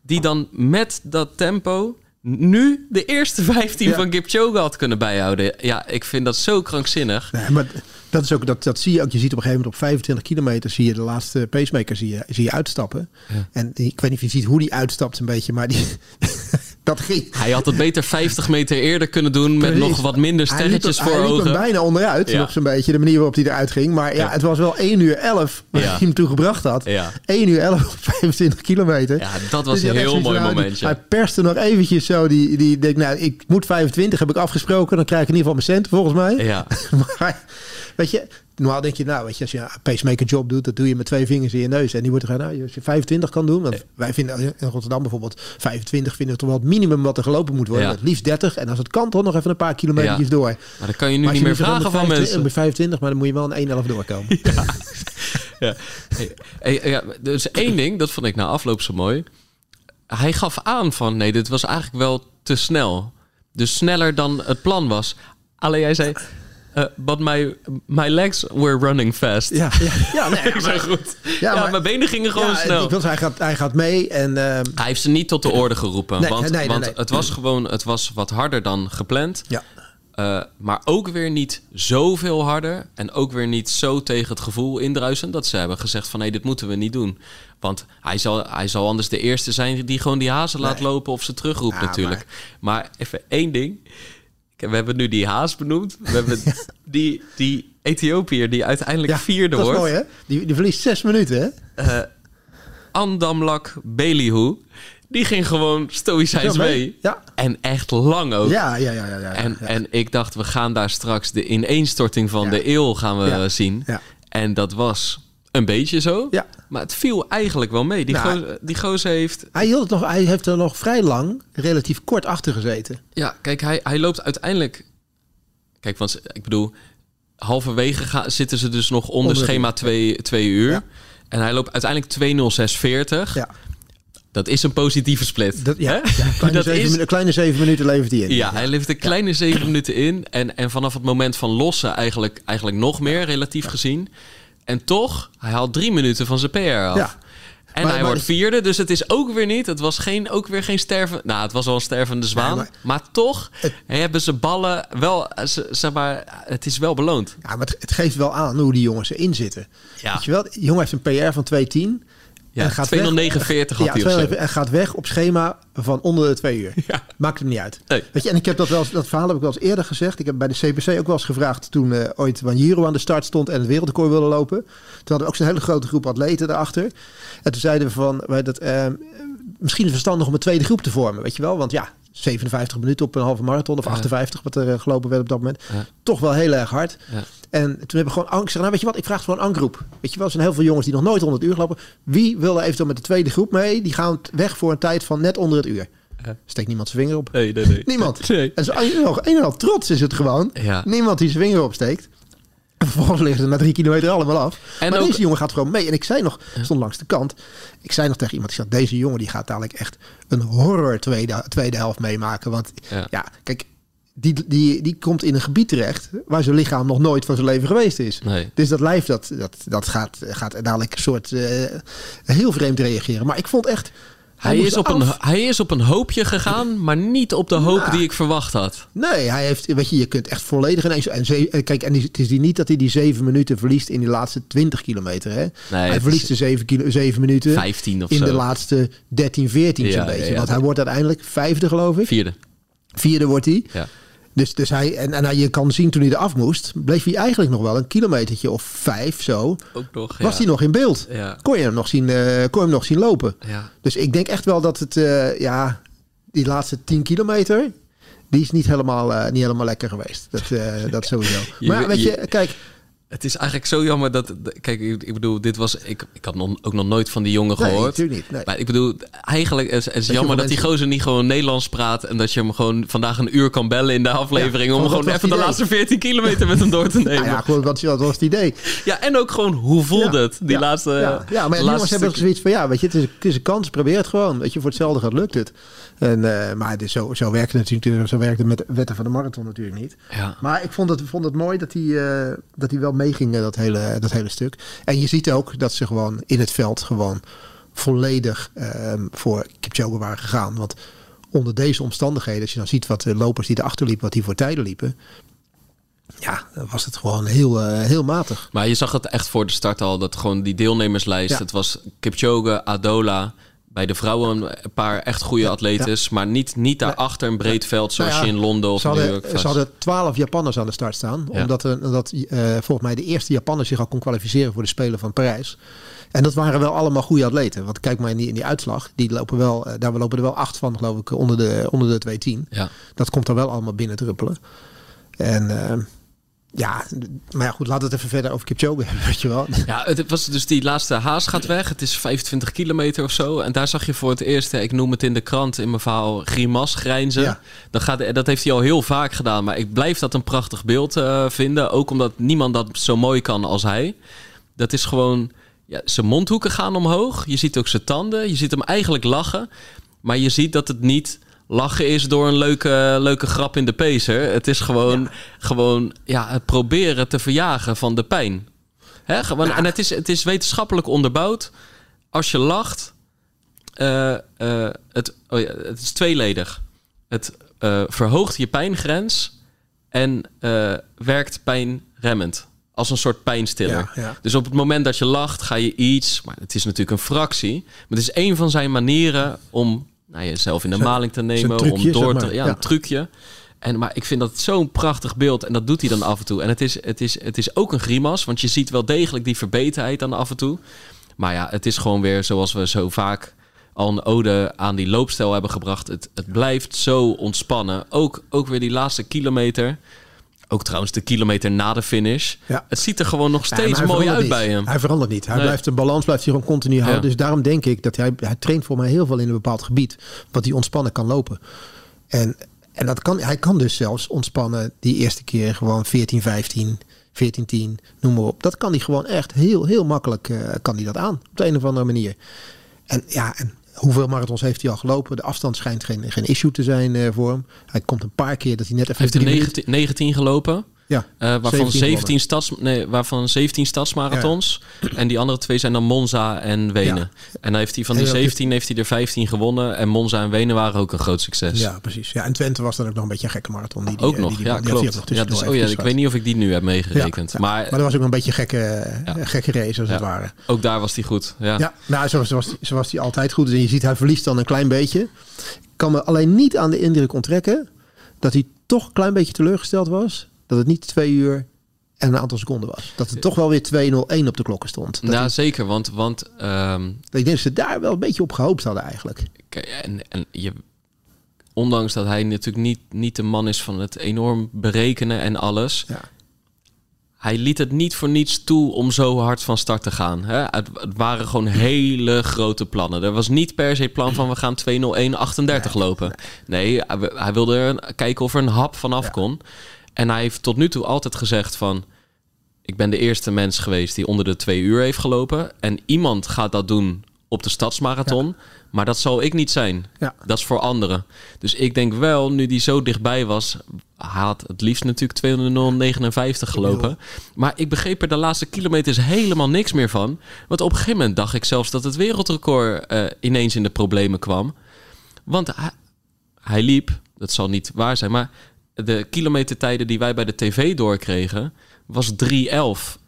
Die dan met dat tempo nu de eerste 15 Ja. van Kipchoge had kunnen bijhouden. Ja, ik vind dat zo krankzinnig. Nee, maar dat, is ook, dat, dat zie je ook. Je ziet op een gegeven moment op 25 kilometer zie je de laatste pacemaker zie je, zie je uitstappen. Ja. En ik weet niet of je ziet hoe die uitstapt een beetje, maar die, Dat ging. Hij had het beter 50 meter eerder kunnen doen met Precies. nog wat minder sterretjes er- voor hij liep er ogen. bijna onderuit, Ja. nog zo'n beetje, de manier waarop hij eruit ging. Maar ja, het was wel 1 uur 11 waar Ja. hij hem toe gebracht had. Ja. 1 uur 11 op 25 kilometer. Ja, dat was Dus een heel mooi nou, momentje. Hij perste nog eventjes zo. Die, die denkt, nou, ik moet 25, heb ik afgesproken. Dan krijg ik in ieder geval mijn cent, volgens mij. Ja, maar weet je, normaal denk je, nou, weet je, als je een pacemaker job doet, dat doe je met twee vingers in je neus. En die wordt er, nou, als je 25 kan doen. Want wij vinden in Rotterdam bijvoorbeeld 25 vinden we toch wel het minimum wat er gelopen moet worden. Ja. Het liefst 30. En als het kan, toch nog even een paar kilometer Ja. door. maar dat kan je nu niet meer vragen dan van met 25 mensen. Met 25, maar dan moet je wel een 1,11 doorkomen. Ja. Hey, hey, ja, dus één ding, dat vond ik na afloop zo mooi. Hij gaf aan van nee, dit was eigenlijk wel te snel. Dus sneller dan het plan was. Alleen hij zei, eh, but my, my legs were running fast. Ja, ja, ja, nee, ik zei goed. Ja, maar- mijn benen gingen gewoon ja, snel. Ik wil hij gaat, hij gaat mee en... ehm, Hij heeft ze niet tot de orde geroepen. Nee, want nee, nee, want nee. het was gewoon het was wat harder dan gepland. ja. Eh, maar ook weer niet zoveel harder. En ook weer niet zo tegen het gevoel indruisen. Dat ze hebben gezegd van nee, dit moeten we niet doen. Want hij zal, hij zal anders de eerste zijn die gewoon die hazen laat lopen of ze terugroept Ja, natuurlijk. Maar... even één ding. We hebben nu die haas benoemd. We hebben die, die Ethiopiër die uiteindelijk ja, vierde dat is wordt. mooi, hè? Die, die verliest zes minuten, hè? Eh, Andamlak Belihu. Die ging gewoon stoïcijns Ja, mee. Ja. En echt lang ook. Ja, ja, ja, ja. ja, En, en ik dacht, we gaan daar straks de ineenstorting van de eeuw gaan we zien. Ja. En dat was een beetje zo. Ja. Maar het viel eigenlijk wel mee. Die, Nou, gozer, die gozer heeft... Hij, hield het nog, hij heeft er nog vrij lang relatief kort achter gezeten. Ja, kijk, hij, hij loopt uiteindelijk... Kijk, want ik bedoel... Halverwege ga, zitten ze dus nog onder, Onder de- schema 2 twee uur. Ja. En hij loopt uiteindelijk 2.06.40. Ja, Dat is een positieve split. dat, ja, kleine, Dat zeven, is- minu- kleine zeven minuten levert hij in. Ja, hij levert een kleine zeven minuten in. En, en vanaf het moment van lossen eigenlijk, eigenlijk nog meer, relatief gezien. En toch, hij haalt drie minuten van zijn PR af. Ja. En Maar- hij maar- wordt vierde, dus het is ook weer niet. Het was geen, ook weer geen sterven. Nou, het was wel een stervende zwaan. Nee, maar, maar- toch Het- hebben ze ballen wel. Ze, zeg maar, het is wel beloond. Ja, maar het, het geeft wel aan hoe die jongens erin zitten. Ja. Weet je wel, jongen heeft een PR van 210. Ja, en gaat 249 had ja, hij of zo. 209 en gaat weg op schema van onder de twee uur. Ja. Maakt hem niet uit. Nee. Weet je, en ik heb dat wel eens, dat verhaal heb ik wel eens eerder gezegd. Ik heb bij de CPC ook wel eens gevraagd toen eh, ooit Wanjiro aan de start stond en het wereldrecord wilde lopen. Toen hadden we ook zo'n hele grote groep atleten daarachter. En toen zeiden we van, wij dat, eh, misschien is het verstandig om een tweede groep te vormen, weet je wel? Want ja, 57 minuten op een halve marathon of Ja. 58 wat er eh, gelopen werd op dat moment. Toch wel heel erg hard. Ja. En toen hebben we gewoon angst. gezegd, Nou, weet je wat? Ik vraag gewoon een groep. Weet je wel, er zijn heel veel jongens die nog nooit 100 uur lopen. Wie wil er eventueel met de tweede groep mee? Die gaan weg voor een tijd van net onder het uur. Steekt niemand zijn vinger op. Nee, nee, nee. Niemand. Nee. En zo een en al trots is het gewoon. Ja. Niemand die zijn vinger opsteekt. En vervolgens liggen ze na drie kilometer allemaal af. En maar ook- deze jongen gaat gewoon mee. En ik zei nog, stond langs de kant. Ik zei nog tegen iemand, ik zei, deze jongen die gaat dadelijk echt een horror tweede, tweede helft meemaken. Want Ja. ja, kijk, die, die, die komt in een gebied terecht waar zijn lichaam nog nooit van zijn leven geweest is. Nee. Dus dat lijf, dat, dat, dat gaat, gaat dadelijk een soort eh, heel vreemd reageren. Maar ik vond echt... Hij is, op een, hij is op een hoopje gegaan, maar niet op de hoop die ik verwacht had. Nee, hij heeft, weet je, je kunt echt volledig ineens. En ze, eh, kijk, en het is die niet dat hij die zeven minuten verliest in die laatste 20 kilometer. Hè? hij het verliest de zeven, kilo, zeven minuten 15 of in zo. de laatste 13, 14 Ja, zo'n ja, beetje. ja, Want hij wordt uiteindelijk vijfde, geloof ik. Vierde. Vierde wordt hij. Ja. Dus, dus hij, en, en hij- je kan zien toen hij eraf moest, bleef hij eigenlijk nog wel een kilometertje of vijf zo. Ook nog. Was hij nog in beeld? Ja. Kon je hem nog zien, eh, kon je hem nog zien lopen? Ja. Dus ik denk echt wel dat het, eh, ja, die laatste 10 kilometer, die is niet helemaal, eh, niet helemaal lekker geweest. Dat, dat sowieso. Maar ja, weet je, je- kijk, Het is eigenlijk zo jammer dat... Kijk, ik bedoel, dit was... Ik, ik had nog, ook nog nooit van die jongen nee, gehoord. natuurlijk niet. Nee. Maar ik bedoel, eigenlijk is het jammer dat die mensen- gozer niet gewoon Nederlands praat... en dat je hem gewoon vandaag een uur kan bellen in de aflevering... Ja, om gewoon even de laatste 14 kilometer met hem door te nemen. Ja, gewoon, wat, wat was het idee? Ja, en ook gewoon, hoe voelde Ja, het? Die laatste Ja, ja maar laatste jongens hebben zoiets van, ja, weet je, het is, het is een kans, probeer het gewoon. Weet je, voor hetzelfde gaat lukt het. En, eh, maar het is zo, zo werkt het natuurlijk, zo werkt het met de wetten van de marathon natuurlijk niet. Ja. Maar ik vond het, vond het mooi dat hij, eh, dat hij wel meeging, eh, dat hele, dat hele stuk. En je ziet ook dat ze gewoon in het veld gewoon volledig ehm, voor Kipchoge waren gegaan. Want onder deze omstandigheden, als je dan ziet wat de lopers die erachter liepen, wat die voor tijden liepen. Ja, dan was het gewoon heel, heel matig. Maar je zag het echt voor de start al, dat gewoon die deelnemerslijst... Ja. Het was Kipchoge, Adola, bij de vrouwen een paar echt goede atletes, maar niet, niet daarachter een breed veld zoals Nou ja, je in Londen of Ze New hadden, York ze hadden 12 Japanners aan de start staan. Omdat, er, omdat eh, volgens mij de eerste Japanner zich al kon kwalificeren voor de Spelen van Parijs. En dat waren wel allemaal goede atleten. Want kijk maar in die, in die uitslag. Die lopen wel, eh, daar lopen er wel acht van, geloof ik, onder de, onder de 210. Ja. Dat komt er wel allemaal binnen druppelen. En eh, ja, maar ja, goed, we het even verder over Kipchoge hebben, weet je wel. Ja, het was dus die laatste haas gaat weg. Het is 25 kilometer of zo. En daar zag je voor het eerst, ik noem het in de krant in mijn verhaal, grimas grijnzen. Ja. Dat, gaat, dat heeft hij al heel vaak gedaan. Maar ik blijf dat een prachtig beeld eh, vinden. Ook omdat niemand dat zo mooi kan als hij. Dat is gewoon, ja, zijn mondhoeken gaan omhoog. Je ziet ook zijn tanden. Je ziet hem eigenlijk lachen. Maar je ziet dat het niet lachen is door een leuke, leuke grap in de pacer. Het is gewoon, gewoon ja, het proberen te verjagen van de pijn. Hè, gewoon, En het is, het is wetenschappelijk onderbouwd. Als je lacht, eh, eh, het, oh ja, het is tweeledig. Het eh, verhoogt je pijngrens en werkt pijnremmend. Als een soort pijnstiller. Ja. Dus op het moment dat je lacht, ga je iets... Maar het is natuurlijk een fractie. Maar het is een van zijn manieren om nou, jezelf in de Zijn- maling te nemen. trucje, om door zeg te... Ja, Ja. een trucje. En, maar ik vind dat zo'n prachtig beeld. En dat doet hij dan af en toe. En het is, het, is, het is ook een grimas. Want je ziet wel degelijk die verbeterheid dan af en toe. Maar ja, het is gewoon weer zoals we zo vaak al een ode aan die loopstijl hebben gebracht. Het, het blijft zo ontspannen. Ook, ook weer die laatste kilometer. Ook trouwens de kilometer na de finish. Ja. Het ziet er gewoon nog steeds mooi uit bij hem. Hij verandert niet. Hij Nee. blijft de balans blijft hij gewoon continu houden. Ja. Dus daarom denk ik dat hij, hij traint voor mij heel veel in een bepaald gebied. Wat hij ontspannen kan lopen. En, en dat kan, hij kan dus zelfs ontspannen die eerste keer gewoon 14, 15, 14, 10, noem maar op. Dat kan hij gewoon echt heel, heel makkelijk eh, kan hij dat aan. Op de een of andere manier. En ja, en hoeveel marathons heeft hij al gelopen? De afstand schijnt geen, geen issue te zijn eh, voor hem. Hij komt een paar keer dat hij net even... Hij heeft minuten- 19, 19 gelopen. Ja, eh, waarvan 17 17, stads, nee, waarvan 17 stadsmarathons. En die andere twee zijn dan Monza en Wenen. Ja. En dan heeft hij van die En ook- 17 heeft hij er 15 gewonnen. En Monza en Wenen waren ook een groot succes. Ja, precies. Ja, en Twente was dan ook nog een beetje een gekke marathon. Die, die, ook eh, nog, die, die, ja, klopt. Ja, dus, oh ja, ik weet niet of ik die nu heb meegerekend. Maar maar dat was ook een beetje een gekke, gekke race als het ware. ook daar was hij goed. Ja. Ja, nou, zoals, zoals, zoals hij altijd goed. En je ziet, hij verliest dan een klein beetje. Ik kan me alleen niet aan de indruk onttrekken dat hij toch een klein beetje teleurgesteld was. Dat het niet twee uur en een aantal seconden was. Dat het toch wel weer 2-0-1 op de klokken stond. Dat Nou, zeker, want, want ehm, ik denk dat ze daar wel een beetje op gehoopt hadden eigenlijk. En, en je, ondanks dat hij natuurlijk niet, niet de man is van het enorm berekenen en alles, Ja. hij liet het niet voor niets toe om zo hard van start te gaan. Hè? Het, het waren gewoon hele grote plannen. Er was niet per se plan van we gaan 2.01.38 lopen. Nee, hij, hij wilde er- kijken of er een hap vanaf Ja. kon. En hij heeft tot nu toe altijd gezegd van... ik ben de eerste mens geweest die onder de twee uur heeft gelopen. En iemand gaat dat doen op de stadsmarathon. Maar dat zal ik niet zijn. Ja. Dat is voor anderen. Dus ik denk wel, nu die zo dichtbij was... had het liefst natuurlijk 200.59 gelopen. Maar ik begreep er de laatste kilometers helemaal niks meer van. Want op een gegeven moment dacht ik zelfs dat het wereldrecord... eh, ineens in de problemen kwam. Want hij, hij liep, dat zal niet waar zijn... maar de kilometertijden die wij bij de tv doorkregen... was 3.11.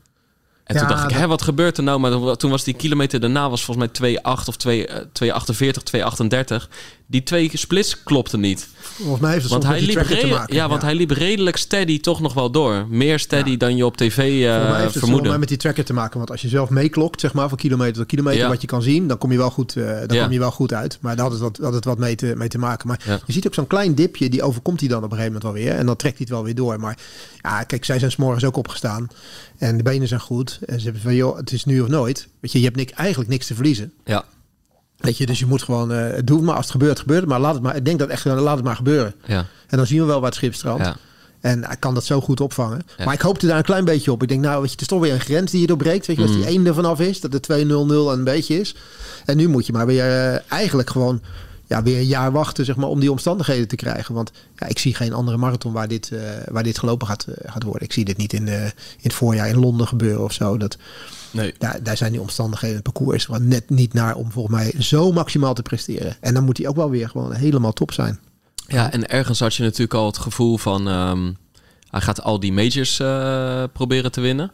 En toen dacht ik, hè, wat gebeurt er nou? Maar toen was die kilometer daarna was volgens mij 2,8 of 2, eh, 2,48, 2,38. Die twee splits klopten niet. Volgens mij heeft het Want hij, liep tracker te maken. ja, want hij liep redelijk steady toch nog wel door. Meer steady Ja. dan je op tv eh Volgens mij heeft het volgens vermoedde. mij met die tracker te maken. Want als je zelf meeklokt, zeg maar, van kilometer tot kilometer, Ja. wat je kan zien, dan kom je wel goed, eh, dan kom je wel goed uit. Maar daar had het wat, had het wat mee, te, mee te maken. Maar je ziet ook zo'n klein dipje, die overkomt hij dan op een gegeven moment wel weer. En dan trekt hij het wel weer door. Maar ja, kijk, zij zijn s'morgens ook opgestaan. En de benen zijn goed. En ze hebben van, joh, het is nu of nooit. Weet je, je hebt nik, eigenlijk niks te verliezen. Ja, Weet je, dus je moet gewoon, eh het doet maar als het gebeurt, gebeurt het. Maar laat het maar, ik denk dat echt, laat het maar gebeuren. ja, En dan zien we wel waar het schip strandt. ja. En hij kan dat zo goed opvangen. Ja. Maar ik hoopte daar een klein beetje op. Ik denk, nou, weet je, het is toch weer een grens die je doorbreekt. Weet je, als Mm. die één er vanaf is, dat de 2-0-0 een beetje is. En nu moet je maar weer eh, eigenlijk gewoon ja, weer een jaar wachten zeg maar, om die omstandigheden te krijgen. Want ja, ik zie geen andere marathon waar dit, eh, waar dit gelopen gaat, eh, gaat worden. Ik zie dit niet in, eh, in het voorjaar in Londen gebeuren of zo. Dat, Nee. daar, daar zijn die omstandigheden, het parcours is gewoon net niet naar om volgens mij zo maximaal te presteren. En dan moet hij ook wel weer gewoon helemaal top zijn. Ja, en ergens had je natuurlijk al het gevoel van... ehm, hij gaat al die majors proberen te winnen.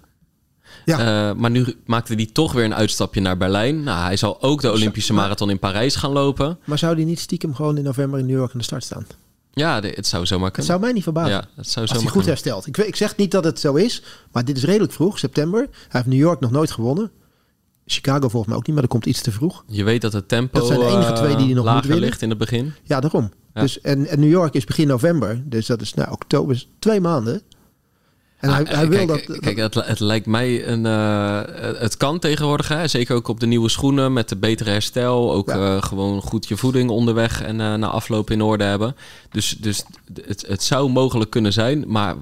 Ja. Eh, maar nu maakte hij toch weer een uitstapje naar Berlijn. Nou, hij zal ook de Olympische Marathon in Parijs gaan lopen. Maar zou die niet stiekem gewoon in november in New York aan de start staan? Ja, het zou zomaar Het kunnen. zou mij niet verbazen. ja, het zou Als hij goed kunnen. herstelt. Ik, ik zeg niet dat het zo is, maar dit is redelijk vroeg, september. Hij heeft New York nog nooit gewonnen. Chicago volgens mij ook niet, maar dat komt iets te vroeg. Je weet dat het tempo Dat zijn de enige eh, twee die nog moet lager winnen. ligt in het begin. Ja, daarom. Ja. Dus, en, en New York is begin november, dus dat is nou oktober, twee maanden. En hij, Ah, hij wil kijk, dat... Kijk, het, het lijkt mij een. eh, het kan tegenwoordig, hè? zeker ook op de nieuwe schoenen met de betere herstel. Ook Ja. eh, gewoon goed je voeding onderweg en eh, na afloop in orde hebben. Dus, dus het, het zou mogelijk kunnen zijn. Maar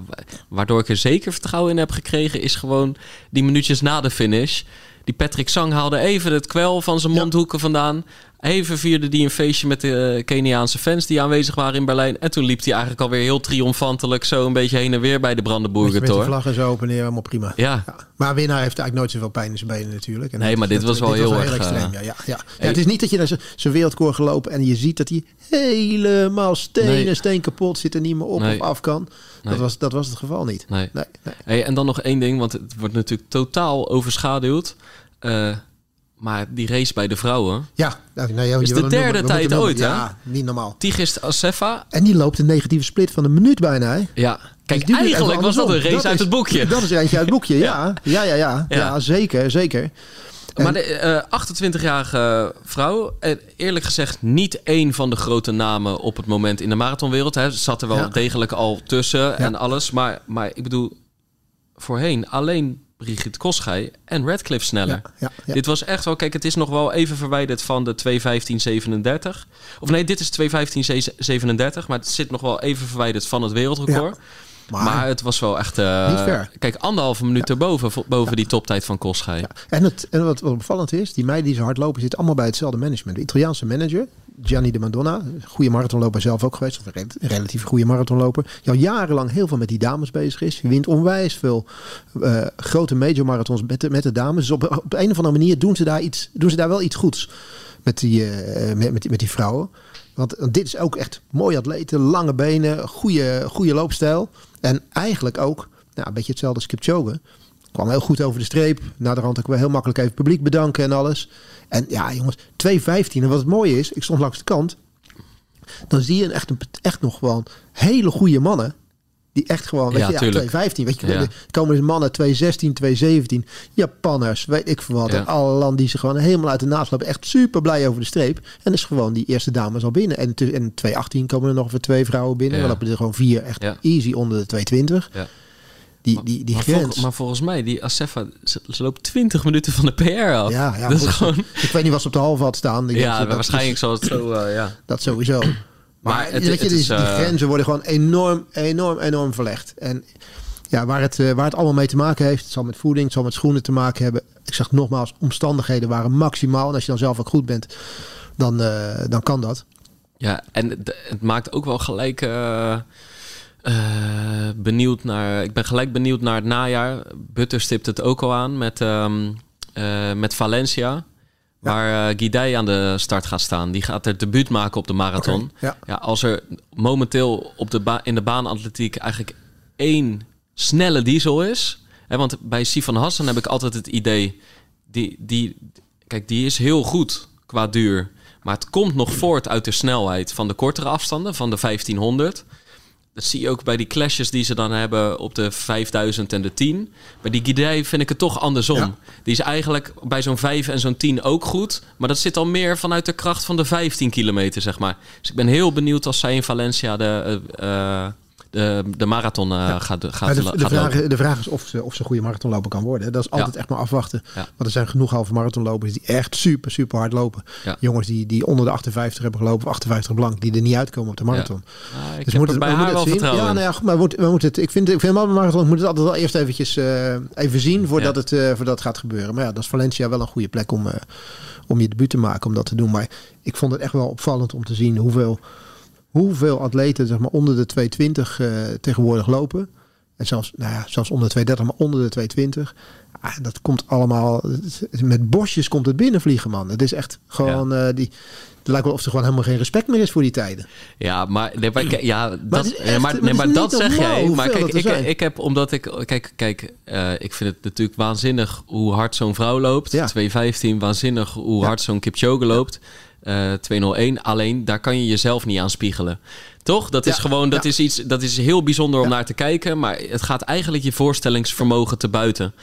waardoor ik er zeker vertrouwen in heb gekregen, is gewoon die minuutjes na de finish. Die Patrick Sang haalde even het kwel van zijn mondhoeken vandaan. Even vierde die een feestje met de eh, Keniaanse fans die aanwezig waren in Berlijn. En toen liep hij eigenlijk alweer heel triomfantelijk zo een beetje heen en weer bij de Brandenburger met de Tor. vlag en zo op en neer, helemaal prima. Ja, Ja. Maar winnaar heeft eigenlijk nooit zoveel pijn in zijn benen natuurlijk. En Nee, maar dit was wel heel erg, extreem. eh, Ja, ja, ja. Ja, het is niet dat je naar zijn- wereldkoor gelopen en je ziet dat hij helemaal stenen, Nee. steen kapot zit en niet meer op Nee. of af kan. Nee. Dat, was, dat was het geval niet. nee. Nee, nee. Hey, en dan nog één ding, want het wordt natuurlijk totaal overschaduwd. Eh, maar die race bij de vrouwen. Ja, nou, nou, ja, Is de derde tijd ooit, hè? Ja, niet normaal. Tigist Assefa. En die loopt een negatieve split van een minuut bijna. Hè? Ja, kijk, Dus eigenlijk was dat een race uit is- het boekje. Dat is eentje uit het boekje, ja. Ja, ja, ja. ja. Ja. zeker, zeker. En- Maar de eh, 28-jarige vrouw, eh, eerlijk gezegd niet één van de grote namen op het moment in de marathonwereld. Hè. Ze zat er wel degelijk al tussen en alles. Maar, maar ik bedoel, voorheen alleen Brigitte Koschij en Radcliffe sneller. Ja, ja, ja. Dit was echt wel, kijk, het is nog wel even verwijderd van de 2.15.37. Of nee, dit is 2.15.37, maar het zit nog wel even verwijderd van het wereldrecord. Maar, Maar, het was wel echt... eh, Niet ver. Kijk, anderhalve minuut erboven, boven die toptijd van Koschij. En, het, en wat, wat opvallend is, die meiden die zo hard lopen, zitten allemaal bij hetzelfde management. De Italiaanse manager, Gianni de Madonna, goede marathonloper zelf ook geweest, of een rel- een relatief goede marathonloper, die al jarenlang heel veel met die dames bezig is. Je wint onwijs veel eh, grote major marathons met de, met de dames. Dus op, op een of andere manier doen ze daar, iets, doen ze daar wel iets goeds met die, eh, met, met, die, met die vrouwen. Want, want dit is ook echt mooie atleten, lange benen, goede, goede loopstijl. En eigenlijk ook nou, een beetje hetzelfde als Kipchoge. Kwam heel goed over de streep. Na de rand ook wel heel makkelijk even publiek bedanken en alles. En ja, jongens, 2.15. En wat het mooie is, ik stond langs de kant. Dan zie je echt, een, echt nog gewoon hele goede mannen. Die echt gewoon, weet Ja, je, ja, tuurlijk. 2.15. Weet je, Ja. komen dus mannen 2.16, 2.17. Japanners, weet ik veel wat. En alle landen die ze gewoon helemaal uit de naast lopen. Echt super blij over de streep. En is gewoon die eerste dames al binnen. En, en 2.18 komen er nog weer twee vrouwen binnen. Dan lopen er gewoon vier echt easy onder de 2.20. Ja. Die, die, die maar, vol- maar volgens mij, die Assefa, ze, ze loopt 20 minuten van de PR af. Ja, ja, dat is goed. gewoon... Ik weet niet wat ze op de halve had staan. Ik Ja, waarschijnlijk zal het zo, eh, ja. Dat sowieso. Maar, Maar het- weet je, het die, is, die eh, grenzen worden gewoon enorm, enorm, enorm verlegd. En ja, waar het, eh, waar het allemaal mee te maken heeft, het zal met voeding, het zal met schoenen te maken hebben. Ik zeg nogmaals, omstandigheden waren maximaal. En als je dan zelf ook goed bent, dan, eh, dan kan dat. Ja, en het, maakt ook wel gelijk benieuwd naar... Ik ben gelijk benieuwd naar het najaar. Butter stipt het ook al aan met, ehm, eh, met Valencia. Waar Guidei aan de start gaat staan. Die gaat er debuut maken op de marathon. Ja. Ja, als er momenteel op de ba- in de baanatletiek eigenlijk één snelle diesel is. Hè, want bij Sifan Hassan heb ik altijd het idee... Die, die, kijk, die is heel goed qua duur. Maar het komt nog voort uit de snelheid van de kortere afstanden, van de 1500. Dat zie je ook bij die clashes die ze dan hebben op de 5000 en de 10. Bij die Guidei vind ik het toch andersom. Ja. Die is eigenlijk bij zo'n 5 en zo'n 10 ook goed. Maar dat zit al meer vanuit de kracht van de 15 kilometer, zeg maar. Dus ik ben heel benieuwd als zij in Valencia de, eh, eh, de, de marathon eh, gaat, gaat, Maar de, gaat de, vraag, lopen. de vraag is of ze, of ze een goede marathonloper kan worden. Dat is altijd echt maar afwachten. Ja. Want er zijn genoeg halve marathonlopers die echt super, super hard lopen. Jongens die, die onder de 58 hebben gelopen, of 58 blank, die er niet uitkomen op de marathon. Ah, ik Dus moet het, bij we haar wel het zien. vertrouwen Ja, nou ja, goed, maar we moeten, we moeten het, ik vind, ik vind een marathon moet het altijd wel eerst eventjes eh, even zien voordat, het, eh, voordat het gaat gebeuren. Maar ja, dat is Valencia wel een goede plek om, eh, om je debuut te maken, om dat te doen. Maar ik vond het echt wel opvallend om te zien hoeveel, hoeveel atleten zeg maar, onder de 220 eh, tegenwoordig lopen. En zelfs, nou ja, zelfs onder de 230, maar onder de 220. Ah, dat komt allemaal, met bosjes komt het binnenvliegen, man. Het is echt gewoon, ja. die, het lijkt wel of er gewoon helemaal geen respect meer is voor die tijden. Ja, maar, nee, maar, ja, dat, echt, maar, nee, maar dat zeg jij. Maar kijk, ik, ik heb, omdat ik, kijk, kijk uh, ik vind het natuurlijk waanzinnig hoe hard zo'n vrouw loopt. Ja. 215, waanzinnig hoe ja. hard zo'n Kipchoge loopt. Uh, 201. Alleen daar kan je jezelf niet aan spiegelen. Toch? Dat is gewoon, dat is iets, dat is heel bijzonder om naar te kijken. Maar het gaat eigenlijk je voorstellingsvermogen te buiten.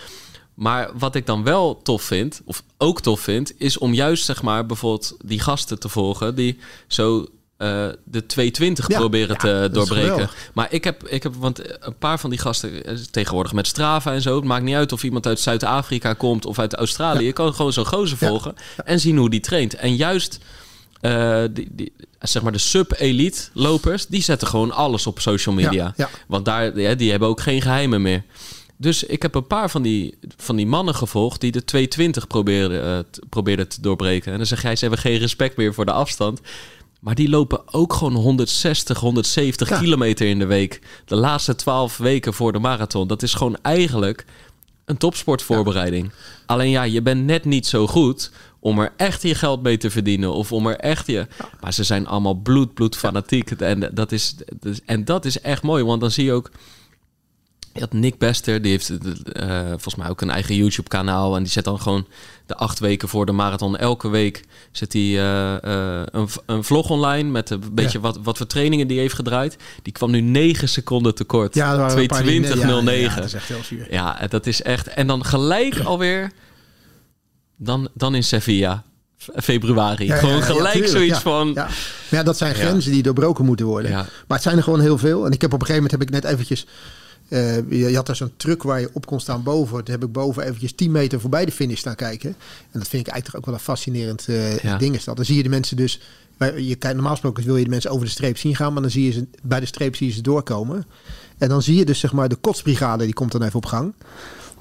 Maar wat ik dan wel tof vind, of ook tof vind, is om juist zeg maar bijvoorbeeld die gasten te volgen die zo uh, de 220 ja, proberen ja, te doorbreken. Maar ik heb, ik heb, want een paar van die gasten eh, tegenwoordig met Strava en zo. Het maakt niet uit of iemand uit Zuid-Afrika komt of uit Australië. Je kan gewoon zo'n gozer volgen en zien hoe die traint. En juist uh, die, die, zeg maar de sub-elite lopers, die zetten gewoon alles op social media. Want daar, ja, die hebben ook geen geheimen meer. Dus ik heb een paar van die, van die mannen gevolgd die de 220 probeerden, uh, probeerden te doorbreken. En dan zeg jij, ze hebben geen respect meer voor de afstand. Maar die lopen ook gewoon 160, 170 ja. kilometer in de week. De laatste 12 weken voor de marathon. Dat is gewoon eigenlijk een topsportvoorbereiding. Ja. Alleen ja, je bent net niet zo goed om er echt je geld mee te verdienen. Of om er echt je... Ja. Maar ze zijn allemaal bloed, bloed fanatiek. En, dat is, en dat is echt mooi, want dan zie je ook... Je had Nick Bester, die heeft uh, volgens mij ook een eigen YouTube-kanaal. En die zet dan gewoon de acht weken voor de marathon. Elke week zet hij uh, uh, een, een, vlog online met een beetje ja. wat, wat voor trainingen die heeft gedraaid. Die kwam nu 9 seconden tekort. Ja, 220.09. Ja, ja, dat is echt heel zuur. Ja, dat is echt. En dan gelijk alweer. Dan, dan in Sevilla. Februari. Gewoon gelijk zoiets van. Ja. ja, dat zijn grenzen die doorbroken moeten worden. Maar het zijn er gewoon heel veel. En ik heb op een gegeven moment heb ik net eventjes uh, je, je, had daar zo'n truck waar je op kon staan boven. Toen heb ik boven eventjes 10 meter voorbij de finish staan kijken. En dat vind ik eigenlijk ook wel een fascinerend uh, ja. ding. Is dat. Dan zie je de mensen dus... Je normaal gesproken wil je de mensen over de streep zien gaan. Maar dan zie je ze bij de streep zie je ze doorkomen. En dan zie je dus zeg maar de kotsbrigade. Die komt dan even op gang.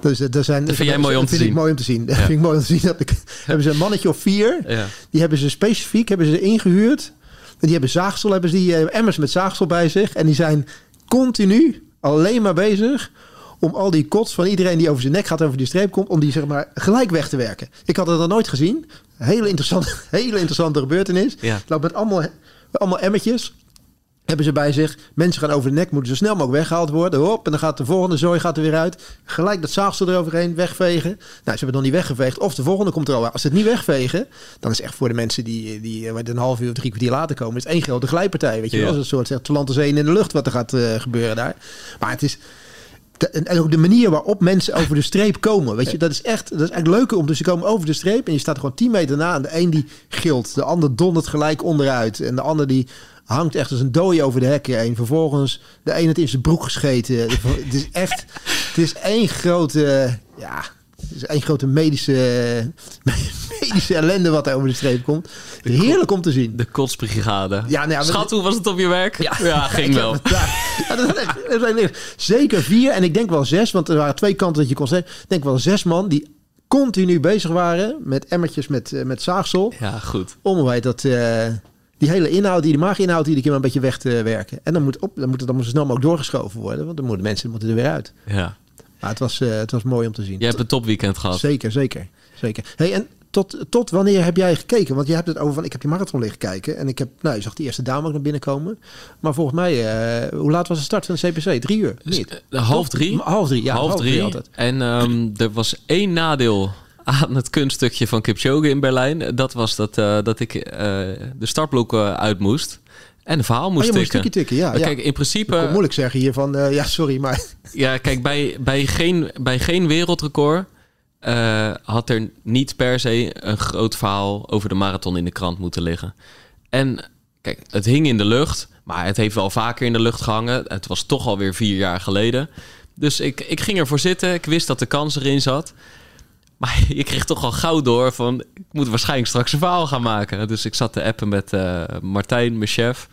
Dus er zijn, dat vind jij mooi om te zien. vind ik mooi om te zien. Dat vind ik mooi om te zien. Dat ik, hebben ze een mannetje of vier. Ja. Die hebben ze specifiek hebben ze ingehuurd. En die hebben zaagsel, hebben ze die emmers met zaagsel bij zich. En die zijn continu alleen maar bezig om al die kots van iedereen die over zijn nek gaat over die streep komt, om die zeg maar gelijk weg te werken. Ik had het dan nooit gezien. Hele interessante, hele interessante gebeurtenis. Ja. Ik loop met allemaal, allemaal emmertjes. Hebben ze bij zich. Mensen gaan over de nek, moeten zo snel mogelijk weggehaald worden. Hop, en dan gaat de volgende zooi gaat er weer uit. Gelijk dat zaagsel eroverheen, wegvegen. Nou, ze hebben het nog niet weggeveegd. Of de volgende komt er al. Als ze het niet wegvegen, dan is echt voor de mensen die, die een half uur of drie kwartier later komen, is één grote glijpartij. Weet je ja. wel, als een soort Atlantische in de lucht wat er gaat uh, gebeuren daar. Maar het is, en ook de manier waarop mensen over de streep komen. Weet je, dat is echt, dat is echt leuker om. Dus ze komen over de streep en je staat gewoon 10 meter na. En de een die gilt, de ander dondert gelijk onderuit. En de ander die hangt echt als een dooi over de hekken heen. Vervolgens de een het in zijn broek gescheten. het is echt, het is één grote, ja, het is één grote medische, medische ellende wat er over de streep komt. Heerlijk om te zien. De kotsbrigade. Ja, nou ja, Schat, hoe was het op je werk? Ja, ja ging wel. Ja, zijn zeker vier en ik denk wel zes, want er waren twee kanten dat je kon zeggen. Ik denk wel zes man die continu bezig waren met emmertjes met, met zaagsel. Ja, goed. Om dat... Uh, die hele inhoud, die de maaginhoud, die keer een beetje weg te werken. En dan moet, op, dan moet het dan zo snel mogelijk doorgeschoven worden, want dan moeten mensen moeten er weer uit. Ja. Maar het was, uh, het was mooi om te zien. Je hebt een topweekend gehad. Zeker, zeker. zeker. Hey, en tot, tot wanneer heb jij gekeken? Want je hebt het over van, ik heb je marathon liggen kijken. En ik heb, nou, je zag die eerste dame ook naar binnen komen. Maar volgens mij, uh, hoe laat was de start van de CPC? Drie uur? Niet? Uh, half drie. Half drie, ja. Half, half drie. drie altijd. En um, er was één nadeel aan het kunststukje van Kipchoge in Berlijn. Dat was dat, uh, dat ik uh, de startblokken uit moest. En een verhaal moest oh, je tikken. Moest tikken ja, ja. Kijk, in principe... Moeilijk zeggen hier van, uh, ja, sorry, maar... Ja, kijk, bij, bij, geen, bij geen wereldrecord uh, had er niet per se een groot verhaal over de marathon in de krant moeten liggen. En kijk, het hing in de lucht, maar het heeft wel vaker in de lucht gehangen. Het was toch alweer vier jaar geleden. Dus ik, ik ging ervoor zitten. Ik wist dat de kans erin zat. Maar je kreeg toch al gauw door van... ik moet waarschijnlijk straks een verhaal gaan maken. Dus ik zat te appen met uh, Martijn, mijn chef.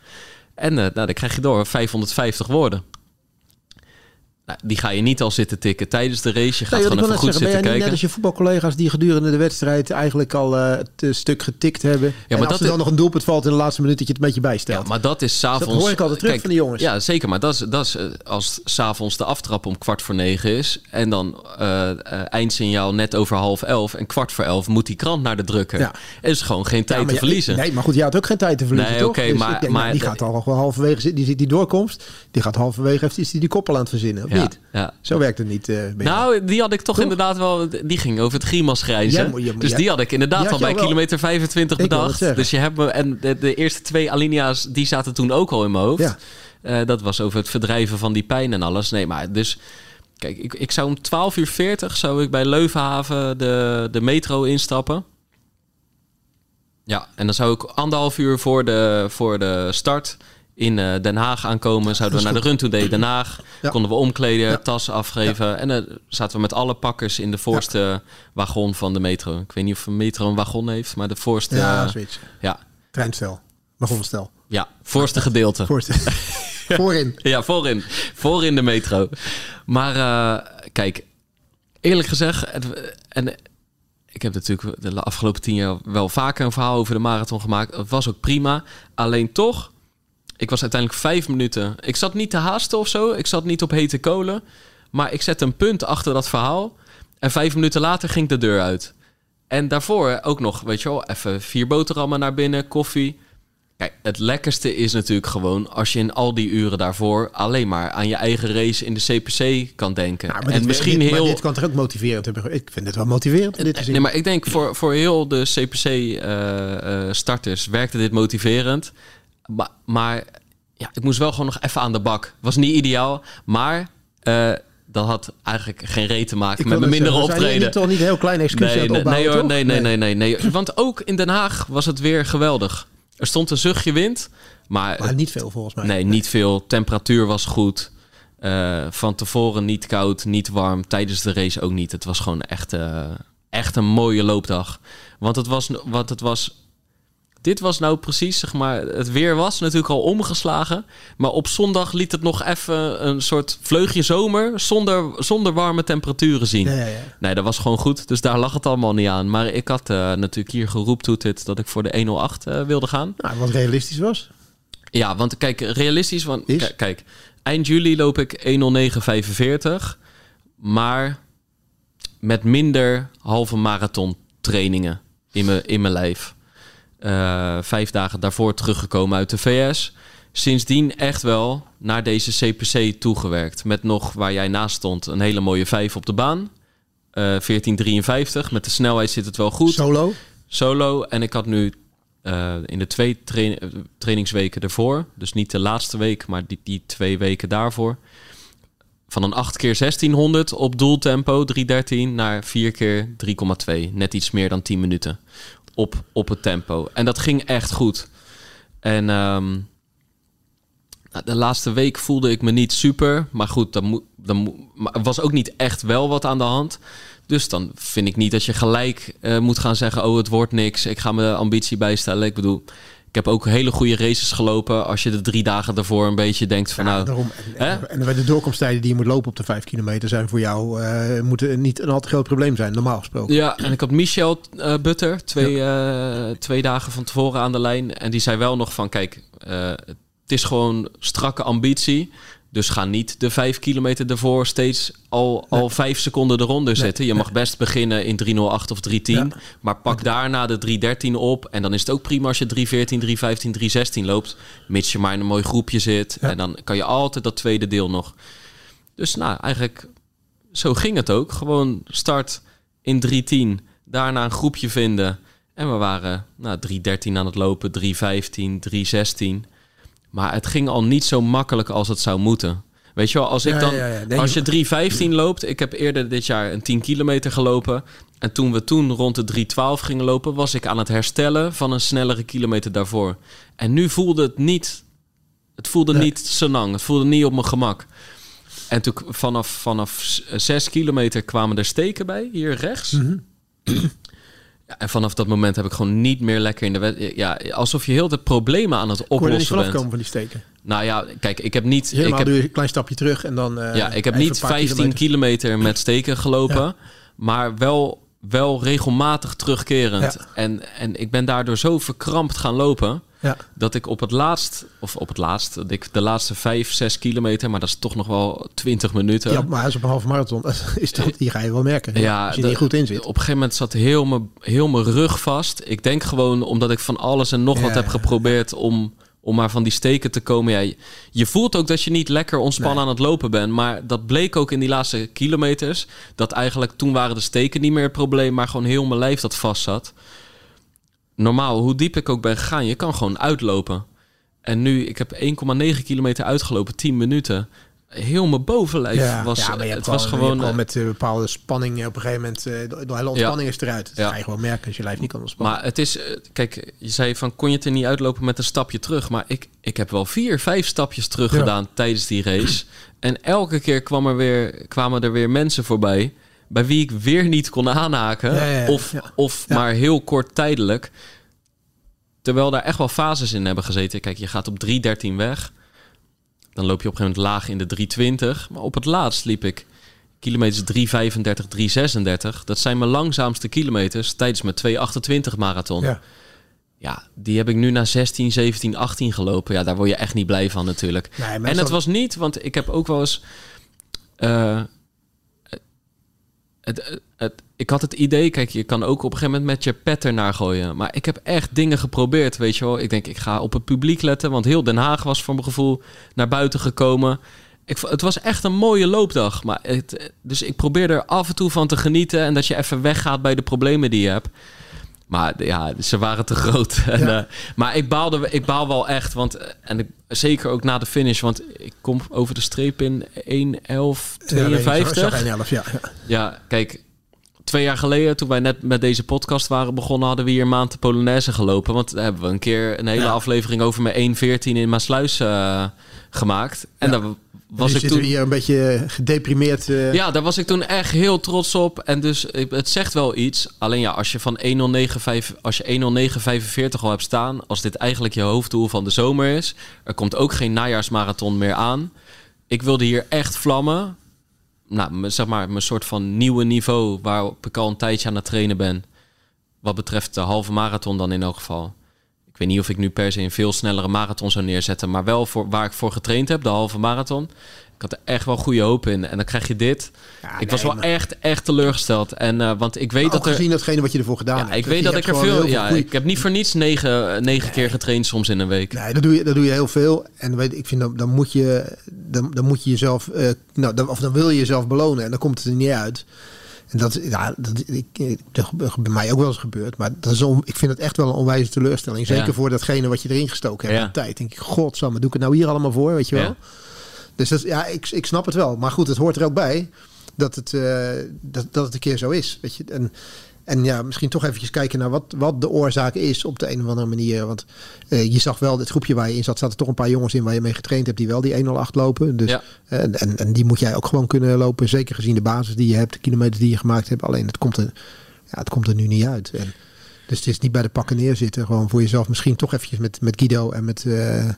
En uh, nou, dan krijg je door 550 woorden. Nou, die ga je niet al zitten tikken tijdens de race. Je gaat Nee, gewoon even goed zeggen, zitten jij niet net kijken. als je voetbalcollega's die gedurende de wedstrijd eigenlijk al eh, het eh, stuk getikt hebben. maar en als dat er dan is- nog een doelpunt valt in de laatste minuut dat je het een beetje bijstelt. Ja, maar dat is s'avonds... dat hoor ik altijd terug van die jongens. Ja, zeker. Maar dat is, dat is eh, als s'avonds de aftrap om kwart voor negen is... en dan eindsignaal net over half elf... en kwart voor elf moet die krant naar de drukker. Ja. Er is gewoon geen tijd Ja, maar te ja, verliezen. Nee, maar goed, je had ook geen tijd te verliezen, Nee, toch? oké, Dus maar- denk, nou, maar- die gaat al wel halverwege zitten. Die die doorkomst. Die gaat halverwege, heeft, is die die koppel aan het verzinnen, ja, niet? ja. Zo werkt het niet. eh. Nou, die had ik toch, Toch? inderdaad wel... Die ging over het Grimas grijzen. Jij moet- je moet- dus die had ik inderdaad had al bij wel. kilometer 25 Ik wou het bedacht. Dus je hebt me... En de, de eerste twee alinea's, die zaten toen ook al in mijn hoofd. Ja. Eh, dat was over het verdrijven van die pijn en alles. Nee, maar dus... Kijk, ik, ik zou om 12 uur 40 zou ik bij Leuvenhaven de, de metro instappen. Ja, en dan zou ik anderhalf uur voor de, voor de start in eh, Den Haag aankomen. Zouden we naar de Run Today Den Haag. Ja. Konden we omkleden, Ja. tas afgeven. En dan zaten we met alle pakkers in de voorste wagon van de metro. Ik weet niet of een metro een wagon heeft, maar de voorste... ja, Ja, zoiets. ja, Treinstel. Wagonstel. ja, voorste gedeelte. Voorstel. Voorin. Ja, voorin. Voorin de metro. Maar eh, kijk, eerlijk gezegd... Het, en ik heb natuurlijk de afgelopen tien jaar wel vaker een verhaal over de marathon gemaakt. Het was ook prima. Alleen toch, ik was uiteindelijk vijf minuten... Ik zat niet te haasten of zo. Ik zat niet op hete kolen. Maar ik zette een punt achter dat verhaal. En vijf minuten later ging ik de deur uit. En daarvoor ook nog, weet je wel, even vier boterhammen naar binnen, koffie. Kijk, het lekkerste is natuurlijk gewoon als je in al die uren daarvoor alleen maar aan je eigen race in de CPC kan denken. Nou, maar en dit, misschien dit, heel. dit kan toch ook motiverend hebben. Ik vind het wel motiverend om dit. Nee, maar ik denk voor, voor heel de CPC-starters werkte dit motiverend. Maar, maar ja, ik moest wel gewoon nog even aan de bak. Was niet ideaal, maar eh, dat had eigenlijk geen reet te maken Ik met mijn mindere zeggen, zijn optreden. niet toch niet een heel klein excuus Nee, nee, opbouwen, nee, hoor, toch? nee, nee, nee, nee, nee. Want ook in Den Haag was het weer geweldig. Er stond een zuchtje wind, maar, Maar niet veel volgens mij. nee, niet veel. Temperatuur was goed. Eh, van tevoren niet koud, niet warm. Tijdens de race ook niet. Het was gewoon echt, eh, echt een mooie loopdag. Want het was, want het was. Dit was nou precies, zeg maar. Het weer was natuurlijk al omgeslagen. Maar op zondag liet het nog even een soort vleugje zomer. zonder, zonder warme temperaturen zien. Ja, ja, ja. Nee, dat was gewoon goed. Dus daar lag het allemaal niet aan. Maar ik had eh, natuurlijk hier geroeptoeterd dat ik voor de 108 eh, wilde gaan. Nou, wat realistisch was. Ja, want kijk, realistisch. Want, Is? kijk, eind juli loop ik 109.45. Maar met minder halve marathon trainingen in mijn, in mijn lijf. Eh, vijf dagen daarvoor teruggekomen uit de VS. Sindsdien echt wel naar deze CPC toegewerkt. Met nog, waar jij naast stond, een hele mooie vijf op de baan. Eh 1453. Met de snelheid zit het wel goed Solo. solo. En ik had nu eh, in de twee train- eh, trainingsweken ervoor, dus niet de laatste week, maar die, die twee weken daarvoor, van een 8 keer 1600 op doeltempo 313 naar 4 keer 3,2. Net iets meer dan 10 minuten op, op het tempo. En dat ging echt goed. En ehm, nou, de laatste week voelde ik me niet super. Maar goed, dan moet, dan moet, was ook niet echt wel wat aan de hand. Dus dan vind ik niet dat je gelijk eh, moet gaan zeggen: Oh, het wordt niks. Ik ga mijn ambitie bijstellen. Ik bedoel, ik heb ook hele goede races gelopen. Als je de drie dagen daarvoor een beetje denkt: van Ja, nou, daarom. En, en, de doorkomsttijden die je moet lopen op de vijf kilometer zijn voor jou eh, moeten niet een al te groot probleem zijn, normaal gesproken. Ja, en ik had Michel eh, Butter twee, eh, twee dagen van tevoren aan de lijn. En die zei wel nog van, kijk, het is gewoon strakke ambitie. Dus ga niet de vijf kilometer ervoor steeds al, al vijf seconden de ronde zetten. Je mag best beginnen in 308 of 310. Ja. Maar pak daarna de 313 op. En dan is het ook prima als je 314, 315, 316 loopt. Mits je maar in een mooi groepje zit. Ja. En dan kan je altijd dat tweede deel nog. Dus nou, eigenlijk zo ging het ook. Gewoon start in 310, daarna een groepje vinden. En we waren nou, 313 aan het lopen, 315, 316. Maar het ging al niet zo makkelijk als het zou moeten. Weet je wel, als ik dan, ja, ja. Nee, als je- je 315 loopt, ik heb eerder dit jaar een 10 kilometer gelopen. En toen we toen rond de 312 gingen lopen, was ik aan het herstellen van een snellere kilometer daarvoor. En nu voelde het niet, het voelde Nee. niet senang, het voelde niet op mijn gemak. En toen vanaf, vanaf 6 kilometer kwamen er steken bij, hier rechts. Mhm. Ja, en vanaf dat moment heb ik gewoon niet meer lekker in de wet. Ja, alsof je heel de problemen aan het Kon je er niet oplossen vanaf bent. komen van die steken? Nou ja, kijk, ik heb niet... Helemaal ik heb, een klein stapje terug en dan... eh, ja, ik heb niet een paar 15 kilometer. kilometer met steken gelopen. Maar wel, wel regelmatig terugkerend. Ja. En, en ik ben daardoor zo verkrampt gaan lopen... Ja. dat ik op het laatst, of op het laatst, dat ik de laatste 5, 6 kilometer... maar dat is toch nog wel 20 minuten... ja, maar als op een halve marathon is dat, die ga je wel merken. Ja, als je er goed in zit. Op een gegeven moment zat heel mijn, heel mijn rug vast. Ik denk gewoon omdat ik van alles en nog Ja, wat heb geprobeerd om, om maar van die steken te komen. Ja, je, je voelt ook dat je niet lekker ontspannen Nee. aan het lopen bent. Maar dat bleek ook in die laatste kilometers. Dat eigenlijk toen waren de steken niet meer het probleem, maar gewoon heel mijn lijf dat vast zat. Normaal, hoe diep ik ook ben gegaan, je kan gewoon uitlopen. En nu, ik heb 1,9 kilometer uitgelopen, 10 minuten. Heel mijn bovenlijf was, ja, maar je hebt het was gewoon, gewoon... je hebt gewoon met eh, bepaalde spanning eh, op een gegeven moment, eh, de, de hele ontspanning is eruit. Dat Ja. ga je gewoon merken als je lijf niet kan ontspannen. Maar het is, eh, kijk, je zei van kon je het er niet uitlopen met een stapje terug. Maar ik, ik heb wel vier, vijf stapjes terug Ja. gedaan tijdens die race. En elke keer kwam er weer, kwamen er weer mensen voorbij. Bij wie ik weer niet kon aanhaken. Ja, ja, ja. Of, of maar heel kort tijdelijk. Terwijl daar echt wel fases in hebben gezeten. Kijk, je gaat op 3.13 weg. Dan loop je op een gegeven moment laag in de 3.20. Maar op het laatst liep ik kilometers 3.35, 3.36. Dat zijn mijn langzaamste kilometers tijdens mijn 2.28 marathon. ja. Ja, die heb ik nu na 16, 17, 18 gelopen. Ja, daar word je echt niet blij van natuurlijk. Nee, en het was niet, want ik heb ook wel eens... eh, het, ik had het idee, kijk, je kan ook op een gegeven moment met je pet ernaar gooien. Maar ik heb echt dingen geprobeerd, weet je wel. Ik denk, ik ga op het publiek letten, want heel Den Haag was voor mijn gevoel naar buiten gekomen. Ik, het was echt een mooie loopdag. Maar dus ik probeer er af en toe van te genieten en dat je even weggaat bij de problemen die je hebt. Maar ja, ze waren te groot. En, Ja. eh, maar ik baalde, ik baal wel echt. Want, eh, en ik, zeker ook na de finish. Want ik kom over de streep in 1.11.52. Ja, nee, 1,11, ja, ja. Kijk, twee jaar geleden, toen wij net met deze podcast waren begonnen, hadden we hier een maand de Polonaise gelopen. Want daar hebben we een keer een hele Ja. aflevering over mijn 1.14 in Maasluis eh gemaakt. En daar was Nu ik zitten toen... hier een beetje gedeprimeerd. eh, Ja, daar was ik toen echt heel trots op. En dus het zegt wel iets. Alleen ja, als je van 1.09.5 als je 1.09.45 al hebt staan, als dit eigenlijk je hoofddoel van de zomer is, er komt ook geen najaarsmarathon meer aan. Ik wilde hier echt vlammen. Nou, zeg maar, mijn soort van nieuwe niveau waarop ik al een tijdje aan het trainen ben. Wat betreft de halve marathon dan in elk geval. Ik weet niet of ik nu per se een veel snellere marathon zou neerzetten, maar wel voor waar ik voor getraind heb, de halve marathon. Ik had er echt wel goede hoop in. En dan krijg je dit. ja, ik was nee, wel maar echt, echt teleurgesteld. En, eh, want ik weet Ook dat er... gezien datgene wat je ervoor gedaan Ja, hebt. ik weet dat ik er veel... Ja, goeie- ik heb niet voor niets negen, negen keer getraind soms in een week. Nee, dat doe je, dat doe je heel veel. En weet, ik vind dan, dan moet je, dan, dan moet je jezelf, eh, nou, dan, of dan wil je jezelf belonen en dan komt het er niet uit. En dat, ja, dat, ik, dat bij mij ook wel eens gebeurd. Maar dat is on, ik vind het echt wel een onwijze teleurstelling. Zeker Ja. voor datgene wat je erin gestoken hebt Ja. de tijd. Denk ik, godsamme, doe ik het nou hier allemaal voor, weet je wel? Ja. Dus dat, ja, ik, ik snap het wel. Maar goed, het hoort er ook bij dat het, eh, dat, dat het een keer zo is. Weet je? En, en ja, misschien toch eventjes kijken naar wat, wat de oorzaak is op de een of andere manier. Want eh, je zag wel, dit groepje waar je in zat, zaten toch een paar jongens in waar je mee getraind hebt die wel die 108 lopen. Dus, Ja. en, en, en die moet jij ook gewoon kunnen lopen. Zeker gezien de basis die je hebt, de kilometers die je gemaakt hebt. Alleen het komt er, ja, het komt er nu niet uit. En, dus het is niet bij de pakken neerzitten. Gewoon voor jezelf misschien toch eventjes met, met Guido en met... eh, eh,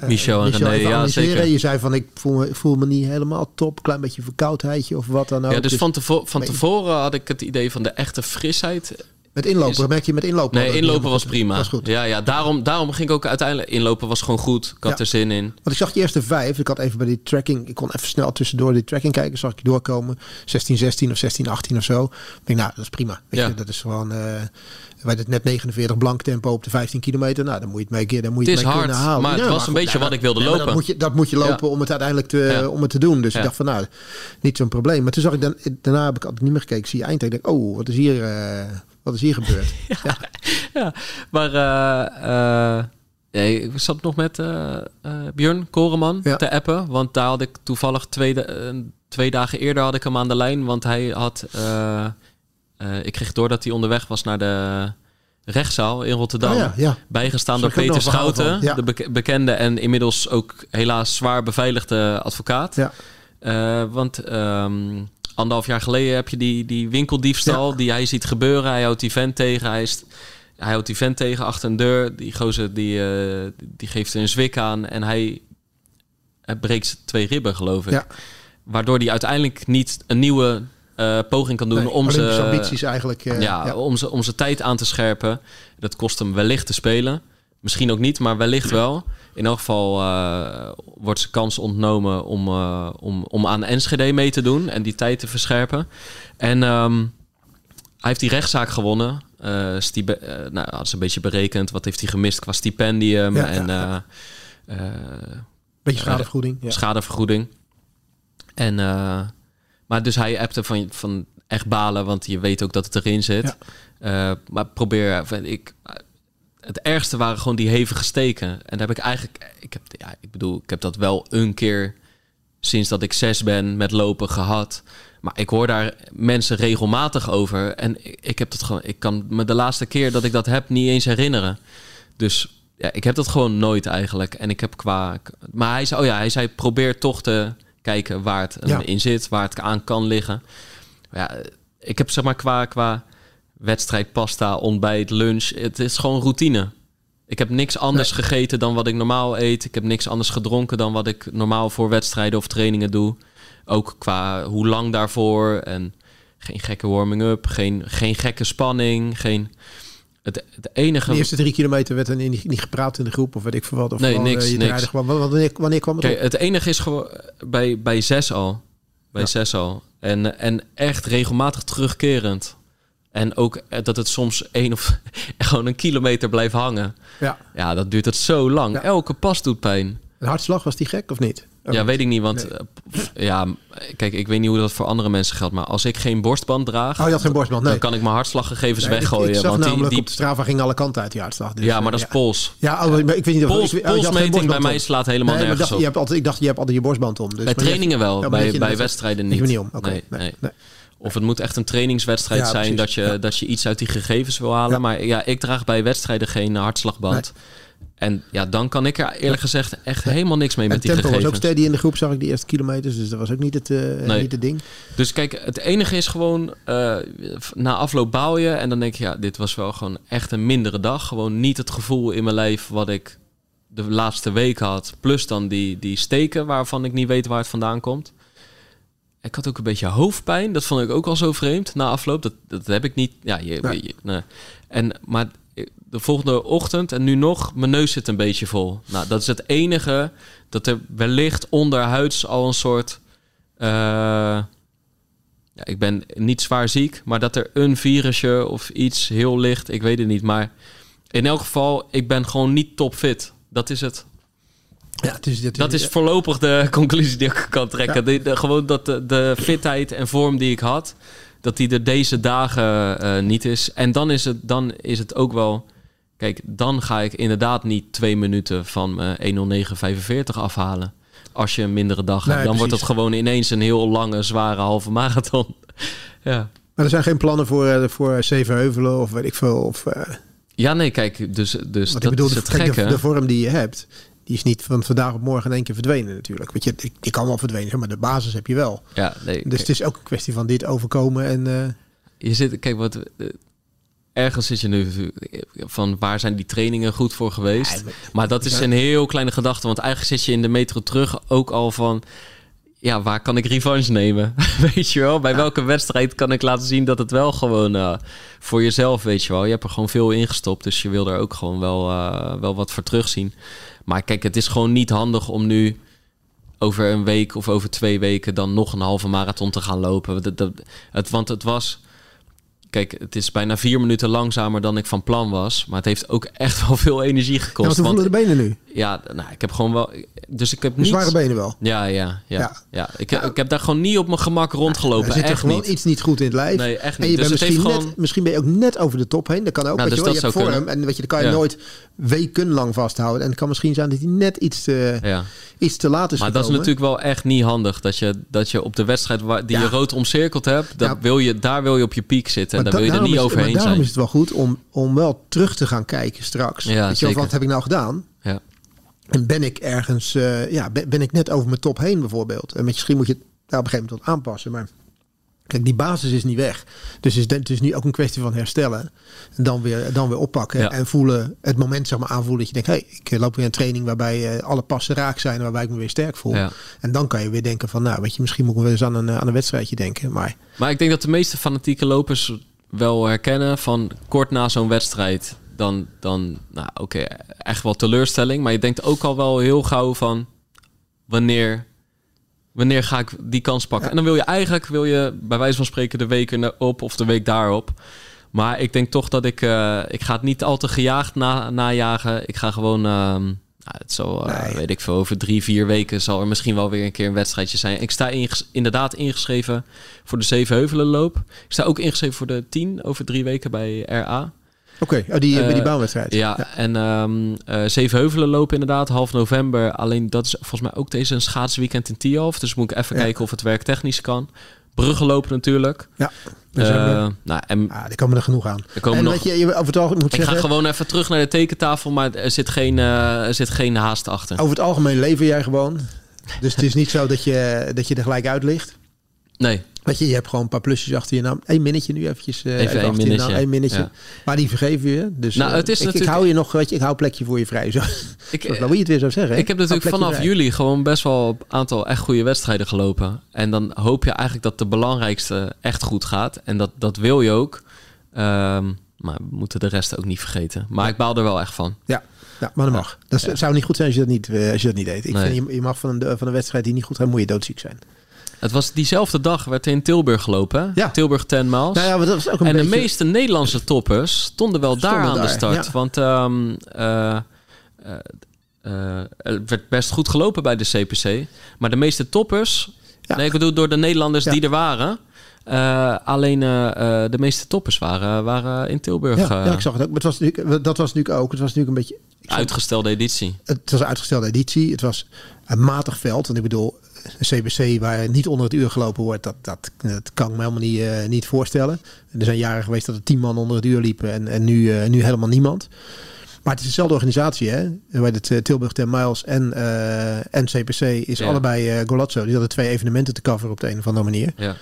Michel en René, ja, zeker. Je zei van ik voel me, ik voel me niet helemaal top. Klein beetje verkoudheidje of wat dan ook. Ja, dus van, tevo van Maar- tevoren had ik het idee van de echte frisheid. Met inlopen, merk je met inlopen. Nee, inlopen was prima. goed- Was goed. Ja, ja daarom, daarom ging ik ook uiteindelijk... Inlopen was gewoon goed. Ik had Ja. er zin in. Want ik zag die eerste vijf. Ik had even bij die tracking. Ik kon even snel tussendoor die tracking kijken. Zag ik doorkomen. 16, 16 of 16, 18 of zo. Ik denk, nou, dat is prima. Weet Ja. je, dat is gewoon. eh wij het net 49 blank tempo op de 15 kilometer. Nou, dan moet je het mee keer. Dan moet je Het het, is mee hard, halen. maar het was een goed, beetje nou, wat ik wilde maar lopen. Dat moet je, dat moet je lopen om het uiteindelijk te, om het te doen. Dus ik dacht van, nou, niet zo'n probleem. Maar toen zag ik dan, daarna heb ik altijd niet meer gekeken. Zie je eindtijd. Ik denk, oh, wat is hier, eh, wat is hier gebeurd? ja. Ja, maar eh, eh, nee, ik zat nog met eh Björn Koreman Ja. te appen. Want daar had ik toevallig twee, twee dagen eerder had ik hem aan de lijn. Want hij had... ik kreeg door dat hij onderweg was naar de rechtszaal in Rotterdam. Oh ja, ja. Bijgestaan door Peter Schouten. ja. De beke- bekende en inmiddels ook helaas zwaar beveiligde advocaat. Ja. Eh, want ehm, anderhalf jaar geleden heb je die, die winkeldiefstal die hij ziet gebeuren. Hij houdt die vent tegen. Hij is, hij houdt die vent tegen achter een deur. Die gozer die, eh, die geeft een zwik aan en hij, hij breekt twee ribben, geloof ik. Ja. Waardoor hij uiteindelijk niet een nieuwe eh, poging kan doen Nee, om zijn ambities eigenlijk. eh, ja, ja. Om, zijn, om zijn tijd aan te scherpen. Dat kost hem wellicht te spelen. Misschien ook niet, maar wellicht wel. In elk geval eh, wordt zijn kans ontnomen om, eh, om, om aan Enschede mee te doen en die tijd te verscherpen. En ehm, hij heeft die rechtszaak gewonnen. Stipe- eh, nou, dat is een beetje berekend. Wat heeft hij gemist qua stipendium Ja, en ja, Beetje schadevergoeding. Schadevergoeding. En, maar dus hij appte van, van echt balen, want je weet ook dat het erin zit. Maar probeer, ik, het ergste waren gewoon die hevige steken. En daar heb ik eigenlijk, ik heb, ja, ik bedoel, ik heb dat wel een keer sinds dat ik zes ben met lopen gehad. Maar ik hoor daar mensen regelmatig over. En ik, ik heb dat gewoon, ik kan me de laatste keer dat ik dat heb niet eens herinneren. Dus ja, ik heb dat gewoon nooit eigenlijk. En ik heb qua. Maar hij zei, oh ja, hij zei: probeer toch te kijken waar het Ja. in zit, waar het aan kan liggen. Ja, ik heb zeg maar qua, qua wedstrijd, pasta, ontbijt, lunch. Het is gewoon routine. Ik heb niks anders gegeten dan wat ik normaal eet. Ik heb niks anders gedronken dan wat ik normaal voor wedstrijden of trainingen doe. Ook qua hoe lang daarvoor. En geen gekke warming-up, geen, geen gekke spanning. Geen... Het, het enige... De eerste drie kilometer werd er niet, niet gepraat in de groep of weet ik veel wat. Of Nee, gewoon, niks, eh, je niks. Gewoon, wanneer, wanneer kwam het Kijk, op? het enige is gewoon bij, bij zes al. Bij Ja. zes al. En, en echt regelmatig terugkerend. En ook eh, dat het soms één of gewoon een kilometer blijft hangen. Ja. Ja, dat duurt het zo lang. Ja. Elke pas doet pijn. Een hartslag, was die gek of niet? Oh, ja, weet ik niet, want Nee. eh, ja, kijk, ik weet niet hoe dat voor andere mensen geldt, maar als ik geen borstband draag, Oh, je had geen borstband, nee. dan kan ik mijn hartslaggegevens Nee, ik- weggooien. Ik, zag want die, op de Strava ging alle kanten uit die hartslag. Dus, ja, maar eh, dat is pols. Ja, oh, maar ik weet niet of Pols, ik- oh, polsmeting bij mij slaat helemaal nergens dacht, op. je hebt altijd, ik dacht, je hebt altijd je borstband om. Dus, bij trainingen wel, bij, bij wedstrijden niet. me niet om. Nee. Of het moet echt een trainingswedstrijd Ja, zijn precies, dat, je, ja. dat je iets uit die gegevens wil halen. Ja. Maar ja, ik draag bij wedstrijden geen hartslagband. En ja, dan kan ik er eerlijk gezegd echt helemaal niks mee En met die tempo was ook gegevens. steady in de groep, zag ik die eerste kilometers. Dus dat was ook niet het, eh, Nee. niet het ding. Dus kijk, het enige is gewoon, eh, na afloop bouw je en dan denk je, ja, dit was wel gewoon echt een mindere dag. Gewoon niet het gevoel in mijn lijf wat ik de laatste week had. Plus dan die, die steken waarvan ik niet weet waar het vandaan komt. Ik had ook een beetje hoofdpijn. Dat vond ik ook al zo vreemd na afloop. Dat, dat heb ik niet. Ja, je, Nee. je- nee. En, maar de volgende ochtend en nu nog, mijn neus zit een beetje vol. Nou, dat is het enige dat er wellicht onderhuids al een soort. eh, ja, ik ben niet zwaar ziek, maar dat er een virusje of iets heel licht, ik weet het niet. Maar in elk geval, ik ben gewoon niet topfit. Dat is het. Ja, het is, het Dat is voorlopig de conclusie die ik kan trekken. Ja. De, de- gewoon dat de, de fitheid en vorm die ik had, dat die er deze dagen eh, niet is. En dan is, het, dan is het ook wel... Kijk, dan ga ik inderdaad niet twee minuten van mijn 109.45 afhalen. Als je een mindere dag Nee, hebt. Dan wordt het gewoon ineens een heel lange, zware halve marathon. ja. Maar er zijn geen plannen voor, eh, voor Zevenheuvelen of weet ik veel. Of, eh, ja, nee, kijk, dus, dus dat bedoel, is het kijk, de, gekke. de vorm die je hebt, die is niet van vandaag op morgen in één keer verdwenen natuurlijk. Weet je, die, die kan wel verdwenen, maar de basis heb je wel. ja, nee, Dus kijk. het is ook een kwestie van dit overkomen en... eh, Je zit, kijk, wat. eh, Ergens zit je nu van waar zijn die trainingen goed voor geweest. Ja, maar- maar dat is een heel kleine gedachte. Want eigenlijk zit je in de metro terug ook al van. Ja, waar kan ik revanche nemen? weet je wel? Bij welke wedstrijd kan ik laten zien dat het wel gewoon eh, voor jezelf, weet je wel. Je hebt er gewoon veel in gestopt. Dus je wil er ook gewoon wel, wel wat voor terugzien. Maar kijk, het is gewoon niet handig om nu over een week of over twee weken dan nog een halve marathon te gaan lopen. Dat, dat, het, want het was. Kijk, het is bijna vier minuten langzamer dan ik van plan was. Maar het heeft ook echt wel veel energie ja, want gekost. hoe voelen de benen nu? ja, nou, ik heb gewoon wel. Dus ik heb niet. zware benen wel. Ja, ja, ja. Ja. ja. Ik, heb- ik heb daar gewoon niet op mijn gemak rondgelopen. er zit er echt gewoon niet. iets niet goed in het lijf. Nee, echt En je niet. bent Dus het misschien, net, gewoon- misschien ben je ook net over de top heen. Dat kan ook. Nou, weet dus je, wel. dat je hebt vorm en weet je, dan kan je Ja. nooit wekenlang vasthouden. En het kan misschien zijn dat hij net iets te, Ja. iets te laat is Maar dat is natuurlijk wel echt niet handig. Dat je, dat je op de wedstrijd waar, die Ja. je rood omcirkeld hebt, dat Ja. wil je, daar wil je op je piek zitten. En daar wil je er niet daarom is- overheen maar daarom zijn. is het wel goed om, om wel terug te gaan kijken straks. Ja, Weet je wat heb ik nou gedaan? Ja. En ben ik ergens, eh, ja, ben, ben ik net over mijn top heen bijvoorbeeld? En misschien moet je het daar op een gegeven moment wat aanpassen. Maar Kijk, die basis is niet weg. Dus is, het is nu ook een kwestie van herstellen. En dan weer, dan weer oppakken. Ja. En voelen, het moment zeg maar aanvoelen dat je denkt... hé, hey, ik loop weer een training waarbij eh, alle passen raak zijn... en waarbij ik me weer sterk voel. Ja. En dan kan je weer denken van... nou, weet je, misschien moet ik wel eens aan een, eh, aan een wedstrijdje denken. Maar Maar ik denk dat de meeste fanatieke lopers wel herkennen van kort na zo'n wedstrijd. Dan, dan nou oké, echt wel teleurstelling. Maar je denkt ook al wel heel gauw van wanneer, wanneer ga ik die kans pakken. En dan wil je eigenlijk, wil je bij wijze van spreken de week erop of de week daarop. Maar ik denk toch dat ik, eh, ik ga het niet al te gejaagd na, najagen. Ik ga gewoon, ehm, nou, het zal, eh, weet ik veel, over drie, vier weken zal er misschien wel weer een keer een wedstrijdje zijn. Ik sta inges- inderdaad ingeschreven voor de Zevenheuvelenloop. Ik sta ook ingeschreven voor de 10 over drie weken bij RA. oké, oh, die, bij die Eh, bouwwedstrijd. Ja, en ehm eh Zevenheuvelenloop inderdaad, half november. Alleen dat is volgens mij ook deze een schaatsweekend in Tialf. Dus moet ik even Ja. kijken of het werktechnisch kan. Bruggen lopen natuurlijk. Ja, we- Eh, nou, en ah, die komen er genoeg aan. er komen en nog... je, je, over het algemeen moet Ik ga gewoon even terug naar de tekentafel, maar er zit geen, eh, er zit geen haast achter. Over het algemeen lever jij gewoon. Dus het is niet zo dat je, dat je er gelijk uit ligt. Nee, Weet je, je hebt gewoon een paar plusjes achter je naam. Eén minnetje nu eventjes. eh, Even één je minnetje, naam. Minnetje. ja. Maar die vergeven je. Dus Nou, eh, het is ik, ik natuurlijk- hou je nog, weet je, ik hou plekje voor je vrij. Zo, ik, zoals Louis het weer zou zeggen. hè? Ik heb natuurlijk vanaf vrij. juli gewoon best wel een aantal echt goede wedstrijden gelopen. En dan hoop je eigenlijk dat de belangrijkste echt goed gaat. En dat, dat wil je ook. Ehm, maar we moeten de rest ook niet vergeten. Maar ik baal er wel echt van. Ja, ja, maar dat mag. Dat Ja. zou niet goed zijn als je dat niet, eh, als je dat niet deed. Ik Nee. vind, je, je mag van een, van een wedstrijd die niet goed gaat, moet je doodziek zijn. Het was diezelfde dag werd er in Tilburg gelopen. Ja. Tilburg 10 miles. Nou ja, maar dat was ook een en beetje... de meeste Nederlandse toppers stonden wel daar aan de start. ja. Want ehm, eh, eh, eh, er werd best goed gelopen bij de CPC. Maar de meeste toppers, nee, ik bedoel door de Nederlanders die er waren. alleen de meeste toppers waren, waren in Tilburg. ja, ja, ik zag het ook. Maar het was natuurlijk, dat was natuurlijk ook. Het was natuurlijk een beetje... uitgestelde editie. Het was een uitgestelde editie. Het was een matig veld. Want ik bedoel, CBC waar niet onder het uur gelopen wordt, dat, dat, dat kan ik me helemaal niet, eh, niet voorstellen. Er zijn jaren geweest dat er tien man onder het uur liepen en, en nu, eh, nu helemaal niemand. Maar het is dezelfde organisatie, hè? Bij het eh, Tilburg 10 Miles en, en CPC is Ja. allebei eh Golazzo. Die hadden twee evenementen te coveren op de een of andere manier. Ja.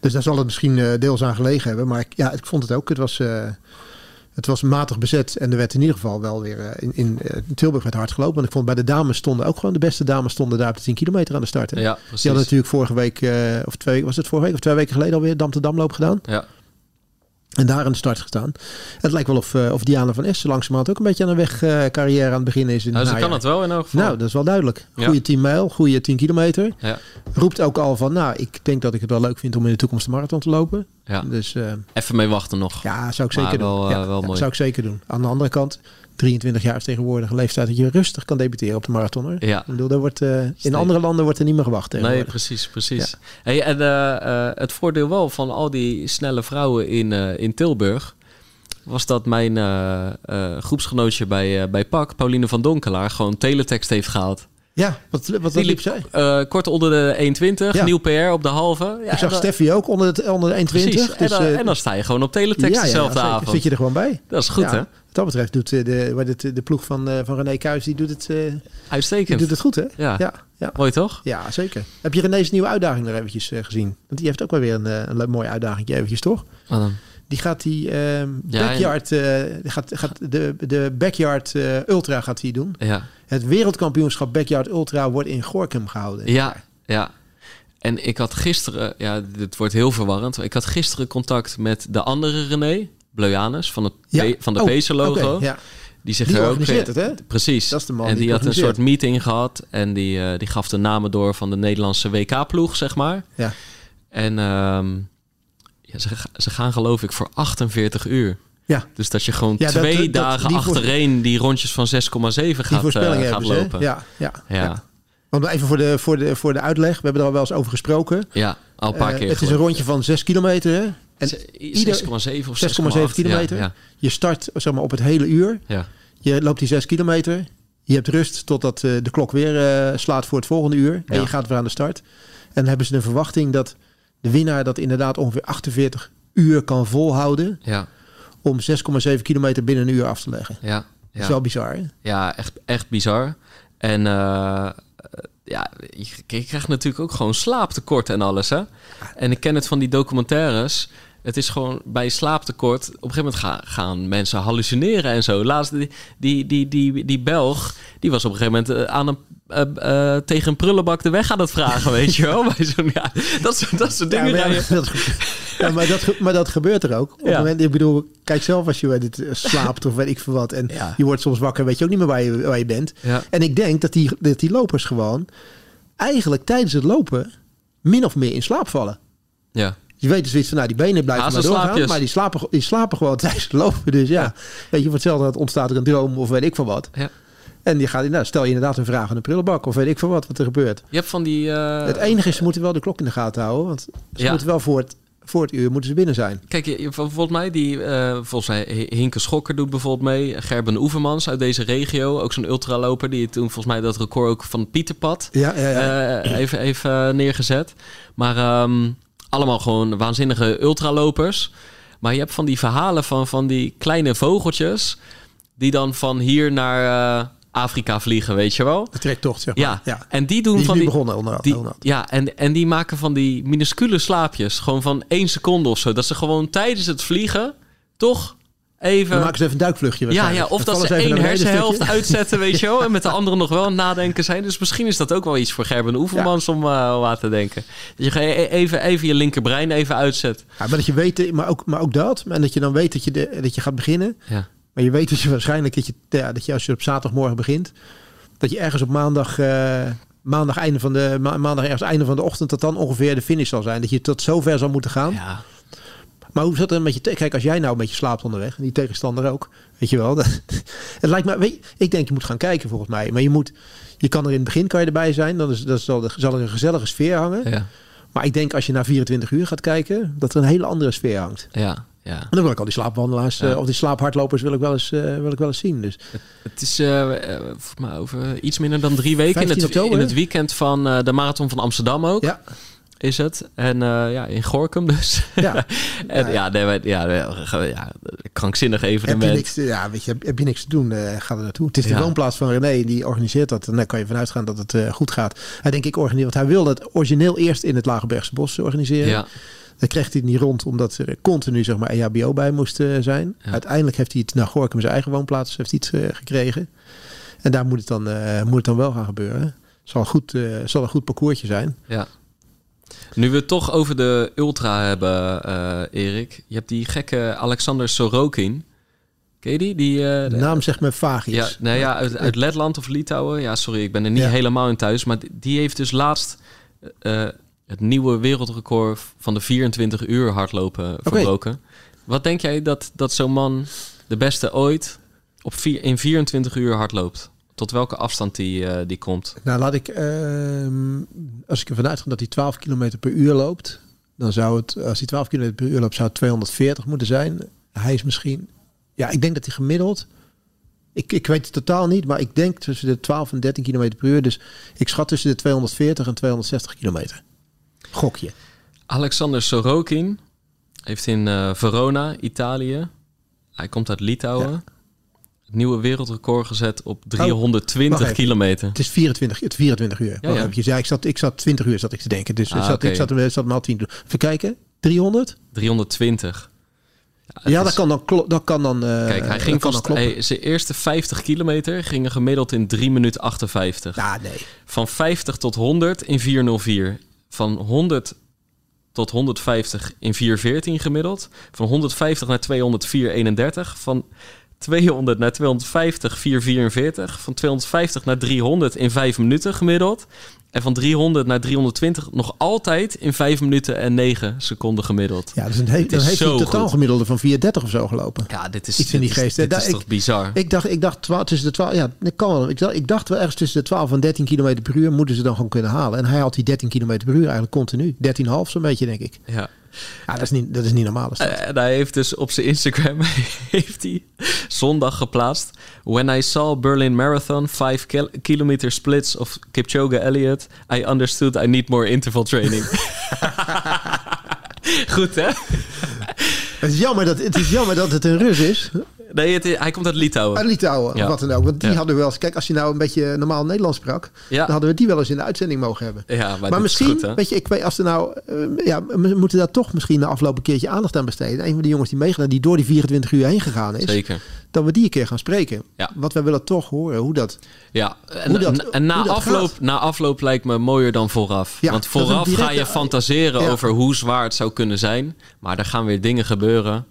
Dus daar zal het misschien deels aan gelegen hebben. Maar ik, ja, ik vond het ook. Het was, het was matig bezet. En er werd in ieder geval wel weer eh, in, in, eh, in Tilburg werd hard gelopen. Want ik vond bij de dames stonden ook gewoon de beste dames stonden daar op de 10 kilometer aan de start. hè. ja, Die hadden natuurlijk vorige week, eh, of twee was het vorige week of twee weken geleden alweer Dam te Damloop gedaan. Ja. En daar aan de start gestaan. Het lijkt wel of, eh, of Diana van Essen langzamerhand ook een beetje aan een weg eh, carrière aan het beginnen is. In Nou, ze kan het wel in elk geval. Nou, dat is wel duidelijk. Ja. Goede 10 mijl, goede 10 kilometer. ja. Roept ook al van, nou, ik denk dat ik het wel leuk vind om in de toekomst de marathon te lopen. Ja. Dus eh, Even mee wachten nog. ja, zou ik Maar zeker wel, doen. ja, wel ja, mooi. zou ik zeker doen. Aan de andere kant, 23 jaar is tegenwoordig een leeftijd dat je rustig kan debuteren op de marathon. Hoor. Ja. Ik bedoel, daar wordt, eh, in andere landen wordt er niet meer gewacht. Nee, precies, precies. Hey, en eh, eh, het voordeel wel van al die snelle vrouwen in, in Tilburg... was dat mijn groepsgenootje bij, bij PAK, Pauline van Donkelaar... gewoon teletext heeft gehaald. Ja, wat, wat, Die liep zij? eh, kort onder de 1,20, Ja. nieuw PR op de halve. Ja, ik zag en, Steffi ook onder de, onder de 1,20. Precies, en, Dus, dan, eh, en dan sta je gewoon op teletext dezelfde zeker. avond. Zit je er gewoon bij? Dat is goed, Ja, hè? Wat dat betreft doet eh, de, het, de ploeg van, van René Kuijs, die doet het, eh, die Uitstekend. doet het goed, hè? Ja. Ja, ja. Mooi toch? Ja, zeker. Heb je René's nieuwe uitdaging nog eventjes gezien? Want die heeft ook wel weer een, een mooie uitdaging eventjes, toch? Wat dan? Die gaat die ehm, Ja, backyard, gaat, gaat de, de backyard ultra gaat hij doen. Ja. Het wereldkampioenschap backyard ultra wordt in Gorkum gehouden. Ja, ja. En ik had gisteren, ja, dit wordt heel verwarrend. Ik had gisteren contact met de andere René, Bleujanus, van, het Ja. P- van de Oh, logo. ja. Die zich Die er ook, organiseert eh, het, hè? Precies. Dat is de man en die had een soort meeting gehad. En die, eh, die gaf de namen door van de Nederlandse WK-ploeg, zeg maar. Ja. En ehm, ja, ze, ze gaan geloof ik voor 48 uur. Ja. Dus dat je gewoon Ja, twee dat- dagen die achtereen die rondjes van 6,7 Die gaat, eh, gaat hebben ze. hè? lopen. Ja, ja, Ja. Want even voor de, voor, de, voor de uitleg. We hebben er al wel eens over gesproken. Ja, al een paar Eh, keer. het is een rondje van 6 kilometer. Hè? En Z- ieder- 6,7 of 6,7 6,8. kilometer. Ja, je start zeg maar, op het hele uur. ja. Je loopt die 6 kilometer. Je hebt rust totdat eh, de klok weer slaat voor het volgende uur. En je gaat weer aan de start. En dan hebben ze een verwachting dat de winnaar dat inderdaad ongeveer 48 uur kan volhouden. ja, Om 6,7 kilometer binnen een uur af te leggen. ja, Dat is ja. wel bizar. Hè? Ja, echt, echt bizar. En eh, ja, je, je krijgt natuurlijk ook gewoon slaaptekort en alles, hè? En ik ken het van die documentaires. Het is gewoon bij slaaptekort. Op een gegeven moment gaan, gaan mensen hallucineren en zo. Laatst die, die, die, die, die Belg, die was op een gegeven moment eh, aan een, eh, eh, tegen een prullenbak de weg aan het vragen, weet je wel. Ja, dat, soort, dat soort dingen. Ja, maar, dat, ja, maar, dat, ge- maar dat gebeurt er ook. Op het moment, ik bedoel, kijk zelf als je weet het, eh, slaapt of weet ik veel wat. En je wordt soms wakker, weet je ook niet meer waar je, waar je bent. En ik denk dat die, dat die lopers gewoon eigenlijk tijdens het lopen min of meer in slaap vallen. Ja. Je weet dus zoiets van, nou, die benen blijven maar doorgaan. Maar die slapen, die slapen gewoon tijdens het lopen. Dus ja, Ja. weet je, voor hetzelfde dat ontstaat er een droom of weet ik veel wat. Ja. En die gaat, nou, stel je inderdaad een vraag aan de prullenbak of weet ik veel wat, wat er gebeurt. Je hebt van die... eh, het enige is, ze moeten wel de klok in de gaten houden. Want ze Ja. moeten wel voor het, voor het uur moeten ze binnen zijn. Kijk, je- volgens mij, die, eh, volgens mij Hinke Schokker doet bijvoorbeeld mee. Gerben Oevermans uit deze regio. Ook zo'n ultraloper. Die toen volgens mij dat record ook van het Pieterpad Ja, ja, ja. eh, even, even neergezet. Maar ehm, allemaal gewoon waanzinnige ultralopers. Maar je hebt van die verhalen van, van die kleine vogeltjes... die dan van hier naar Afrika vliegen, weet je wel? de trektocht, zeg maar. Ja, ja. en die doen Die van die... begonnen onder, Die, onder- ja, en, en die maken van die minuscule slaapjes. Gewoon van één seconde of zo. Dat ze gewoon tijdens het vliegen toch even... Dan maken ze even een duikvluchtje ja, ja, of dat ze één hersenhelft uitzetten, weet je wel. En met de andere nog wel nadenken zijn. Dus misschien is dat ook wel iets voor Gerben Oevermans om, om aan te denken. Dat je e- even, even je linkerbrein even uitzet. Ja, maar dat je weet, maar ook, maar ook dat. En dat je dan weet dat je, de, dat je gaat beginnen. Ja, Maar je weet dus waarschijnlijk dat je, ja, dat je als je op zaterdagmorgen begint, dat je ergens op maandag, eh, maandag, einde van de, ma- maandag ergens einde van de ochtend, dat dan ongeveer de finish zal zijn. Dat je tot zover zal moeten gaan. ja. Maar hoe zat het met je? te- Kijk, als jij nou een beetje slaapt onderweg, en die tegenstander ook, weet je wel. dat- het lijkt me, weet je, ik denk je moet gaan kijken volgens mij. Maar je moet, je kan er in het begin kan je erbij zijn, dan, is, dan zal, er, zal er een gezellige sfeer hangen. ja, Maar ik denk als je na 24 uur gaat kijken, dat er een hele andere sfeer hangt. ja, ja. En dan wil ik al die slaapwandelaars Ja. eh, of die slaaphardlopers wil ik wel eens, eh, wil ik wel eens zien. Dus Het is eh, over iets minder dan drie weken. In 15 het, oktober, in het weekend van de Marathon van Amsterdam ook. ja, is het. En ja, in Gorkum dus. ja. en Ja. nee, wij- ja, ja, ja, krankzinnig heb evenement. niks, ja, weet je, heb, heb je niks te doen, ga er naartoe. Het is de woonplaats van René, die organiseert dat. En daar kan je vanuit gaan dat het goed gaat. Hij denk ik organiseert, want hij wilde het origineel eerst in het Lagerbergse Bos organiseren. Ja, Dat kreeg hij niet rond, omdat er continu zeg maar EHBO bij moest eh, zijn. Ja. Uiteindelijk heeft hij het naar Gorkum, zijn eigen woonplaats, heeft het eh, gekregen. En daar moet het dan, eh, moet het dan wel gaan gebeuren. Zal een goed, zal een goed parcoursje zijn. ja. Nu we het toch over de ultra hebben, eh, Erik. Je hebt die gekke Alexander Sorokin. Ken je die? die De naam zegt me vaag iets. Ja, nou ja, uit, uit Letland of Litouwen. Ja, sorry, ik ben er niet Ja. helemaal in thuis. Maar die- heeft dus laatst het nieuwe wereldrecord van de 24 uur hardlopen verbroken. Wat denk jij dat, dat zo'n man, de beste ooit, op vier, in 24 uur hardloopt? Tot welke afstand die, eh, die komt? Nou, laat ik, ehm, als ik ervan uitga dat hij 12 km per uur loopt, dan zou het, als hij 12 km per uur loopt, zou het 240 moeten zijn. Hij is misschien, ja, ik denk dat hij gemiddeld, ik, ik weet het totaal niet, maar ik denk tussen de 12 en 13 km per uur. Dus ik schat tussen de 240 en 260 kilometer. Gokje. Alexander Sorokin heeft in eh, Verona, Italië, hij komt uit Litouwen, Ja. het nieuwe wereldrecord gezet op 320 wacht even. kilometer. Het is 24, het 24 uur. Ja, je zei, ik, zat, ik zat 20 uur zat ik te denken. Dus Ah, ik zat, oké. ik zat, ik zat maar 10 uur. Even kijken. 300? 320. het Ja, is- dat kan dan, dat kan dan, eh, Kijk, hij ging van hij, zijn eerste 50 kilometer gingen gemiddeld in 3 minuten 58. Ja, nee. Van 50 tot 100 in 404. Van 100 tot 150 in 414 gemiddeld. Van 150 naar 200 431. Van 200 naar 250 444. Van 250 naar 300 in 5 minuten gemiddeld. En van 300 naar 320 nog altijd in 5 minuten en 9 seconden gemiddeld. Ja, dus een he- Het dan is heeft hij totaal gemiddelde van 430 of zo gelopen. Ja, dit is, Iets in die dit is- geest, hè? Dit is ik- toch bizar? Ik dacht, ik dacht 12, tussen de 12, ja, dat kan wel. Ik dacht, ik dacht wel ergens tussen de 12 en 13 km per uur moeten ze dan gewoon kunnen halen. En hij had die 13 km per uur eigenlijk continu. 13,5 zo'n beetje, denk ik. ja. Ja, dat is niet, dat is niet normaal. Is dat. En hij heeft dus op zijn Instagram heeft hij zondag geplaatst. When I saw Berlin Marathon 5 kil- kilometer splits of Kipchoge Elliott, I understood I need more interval training. Goed hè? Het, is jammer dat, het is jammer dat het een Rus is. Nee, het hij komt uit Litouwen. Uit Litouwen, Ja. of wat dan ook. Want die Ja. hadden we wel eens... Kijk, als je nou een beetje normaal Nederlands sprak... Ja. dan hadden we die wel eens in de uitzending mogen hebben. Ja, maar, misschien, goed, weet je, ik weet als er nou, eh, ja, we moeten daar toch misschien de afgelopen keertje aandacht aan besteden. Een van die jongens die meegedaan, die door die 24 uur heen gegaan is, Zeker. dat we die een keer gaan spreken. Ja. Want wij willen toch horen hoe dat. Ja, en, Hoe dat- en- en na, afloop, gaat. na afloop lijkt me mooier dan vooraf. Ja, Want vooraf ga je fantaseren over hoe zwaar het zou kunnen zijn. Maar er gaan weer dingen gebeuren.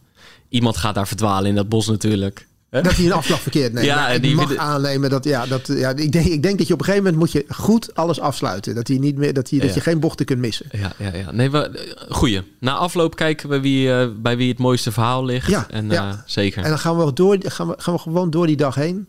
Iemand gaat daar verdwalen in dat bos natuurlijk. Dat hij een afslag verkeerd neemt. Ja, en die mag aannemen dat, ja, dat, ja, ik denk, ik denk dat je op een gegeven moment moet je goed alles afsluiten. Dat, hij niet meer, dat, hij, dat je geen bochten kunt missen. Ja, ja, ja. Nee, we, goeie. Na afloop kijken we wie, eh, bij wie het mooiste verhaal ligt. Ja, en, ja. eh, zeker. En dan gaan we, door, gaan we, gaan we gewoon door die dag heen.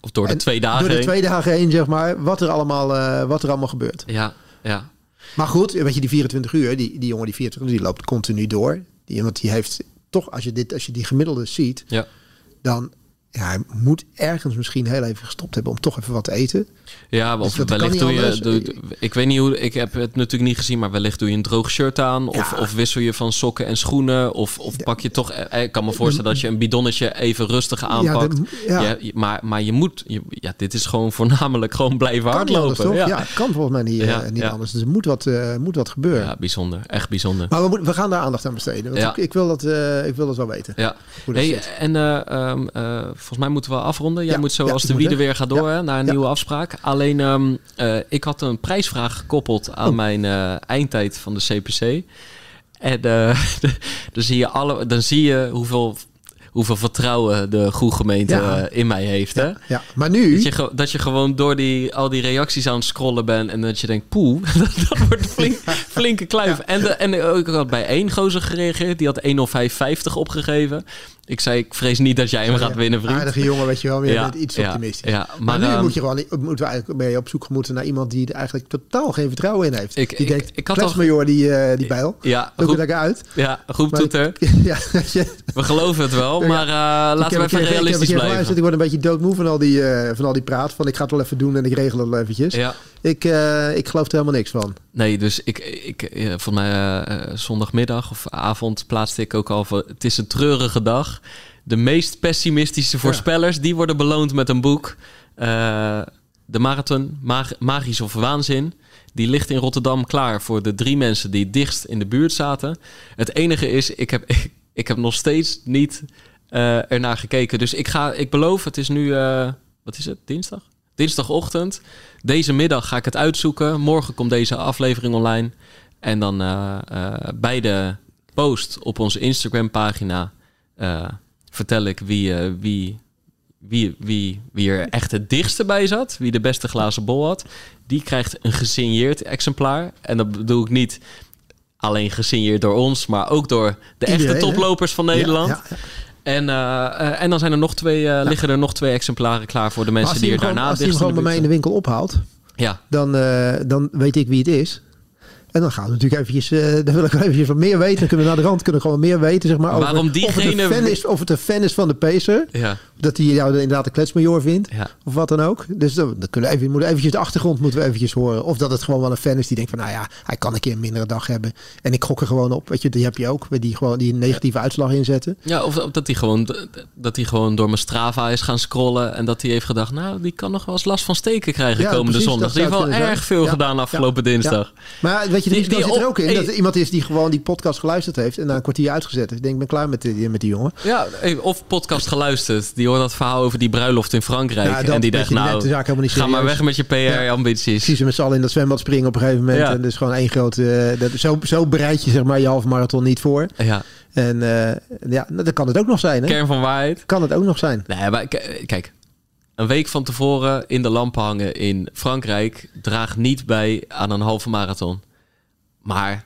of door de En twee dagen Door de heen. twee dagen heen, zeg maar, wat er allemaal, eh, wat er allemaal gebeurt. Ja, ja. Maar goed, weet je, die 24 uur, die, die jongen die 24 uur, die loopt continu door. Die, want die heeft toch, als je, dit, als je die gemiddelde ziet, ja. dan ja, hij moet ergens misschien heel even gestopt hebben om toch even wat te eten. Ja, Dus of kan wellicht doe je... Doe, ik weet niet hoe... Ik heb het natuurlijk niet gezien, maar wellicht doe je een droog shirt aan. Of, Ja. of wissel je van sokken en schoenen. Of, of pak je toch... eh, Ik kan me voorstellen dat je een bidonnetje even rustig aanpakt. dat- ja. Maar, maar je moet... Je, ja, dit is gewoon voornamelijk gewoon blijven anders, hardlopen. Ja. Kan volgens mij niet, eh, Ja, niet anders. Dus er moet wat, eh, moet wat gebeuren. ja, bijzonder. Echt bijzonder. Maar we, moeten- we gaan daar aandacht aan besteden. Want ik, ik, wil dat, eh, ik wil dat wel weten. Ja. Hoe dat Hey, zit. en eh, ehm, eh, volgens mij moeten we afronden. Jij Ja, moet zo ja, als de wiede weer gaat door Ja. hè, naar een nieuwe afspraak. Alleen, ehm, eh, ik had een prijsvraag gekoppeld aan Oh. mijn eh, eindtijd van de CPC. En eh, dan, zie je alle, dan zie je hoeveel, hoeveel vertrouwen de goede gemeente Ja. eh, in mij heeft. Hè? Ja. Maar nu, Dat je, dat je gewoon door die, al die reacties aan het scrollen bent en dat je denkt, poeh, dat, wordt een flink, flinke kluif. En, de, en ik had bij één gozer gereageerd, die had 10550 opgegeven. Ik zei, ik vrees niet dat jij hem gaat winnen, vriend. aardige jongen, weet je wel, je Ja, iets optimistisch. ja, maar, maar, nu ehm, moet je gewoon, moeten we eigenlijk je op zoek moeten naar iemand die er eigenlijk totaal geen vertrouwen in heeft. Ik- die ik- denkt, ik had kletsmajor, die, eh, die bijl. Ja, Doe ik uit. ja, Maar- toeter. ja. We geloven het wel, maar eh, laten we Ik even keer- ik realistisch blijven. geluisterd. Ik word een beetje doodmoe van al, die, eh, van al die praat. Van ik ga het wel even doen en ik regel het wel eventjes. Ja. Ik, ik geloof er helemaal niks van. Nee, dus ik, ik eh, volgens mij eh, eh, zondagmiddag of avond plaatste ik ook al van... Het is een treurige dag. De meest pessimistische voorspellers, die worden beloond met een boek. De marathon, mag, Magisch of Waanzin. Die ligt in Rotterdam klaar voor de drie mensen die dichtst in de buurt zaten. Het enige is, ik heb, ik, ik heb nog steeds niet ernaar gekeken. Dus ik, ga, ik beloof, het is nu, wat is het, dinsdag? Dinsdagochtend. Deze middag ga ik het uitzoeken. Morgen komt deze aflevering online. En dan eh, eh, bij de post op onze Instagram pagina eh, vertel ik wie, wie, wie, wie, wie er echt het dichtste bij zat. Wie de beste glazen bol had. Die krijgt een gesigneerd exemplaar. En dat bedoel ik niet alleen gesigneerd door ons, maar ook door de Iedereen, echte hè? toplopers van Nederland. Ja, ja. En, eh, eh, en dan zijn er nog twee, eh, liggen er nog twee exemplaren klaar voor de mensen die er daarna gewoon, als hij hem gewoon bij mij in de winkel ophaalt, Ja, dan, eh, dan weet ik wie het is. En dan gaan we natuurlijk eventjes, eh dan wil ik wel eventjes wat meer weten. Dan kunnen we naar de rand kunnen gewoon meer weten, zeg maar. Over, Waarom of, het diegene- een fan is, of het een fan is van de Pacer. ja, Dat hij jou inderdaad een kletsmajor vindt. ja. Of wat dan ook. Dus dan, dan kunnen we even, moeten eventjes de achtergrond moeten we eventjes horen. Of dat het gewoon wel een fan is die denkt van, nou ja, hij kan een keer een mindere dag hebben. En ik gok er gewoon op. Weet je, die heb je ook. Die gewoon die een negatieve uitslag inzetten. Ja, of, of dat hij gewoon, dat hij gewoon door mijn Strava is gaan scrollen. En dat hij heeft gedacht, nou, die kan nog wel eens last van steken krijgen Ja, komende precies, zondag. Die heeft wel erg zijn. veel gedaan afgelopen dinsdag. Maar weet je, Die- die, die zit er ook in. Dat er iemand is die gewoon die podcast geluisterd heeft. En na een kwartier uitgezet heeft. Ik denk, ik ben klaar met die, met die jongen. Ja, of podcast geluisterd. Die hoort dat verhaal over die bruiloft in Frankrijk. Ja, en die dacht, je, nou, neemt de zaak helemaal niet ga maar weg met je PR-ambities. Zie ze met z'n allen in dat zwembad springen op een gegeven moment. Ja. En dus gewoon één grote... eh, dat, zo, zo bereid je zeg maar je halve marathon niet voor. Ja, En eh, ja, nou, dat kan het ook nog zijn. Hè? kern van waarheid. Kan het ook nog zijn. Nee, maar kijk. Een week van tevoren in de lampen hangen in Frankrijk draagt niet bij aan een halve marathon. Maar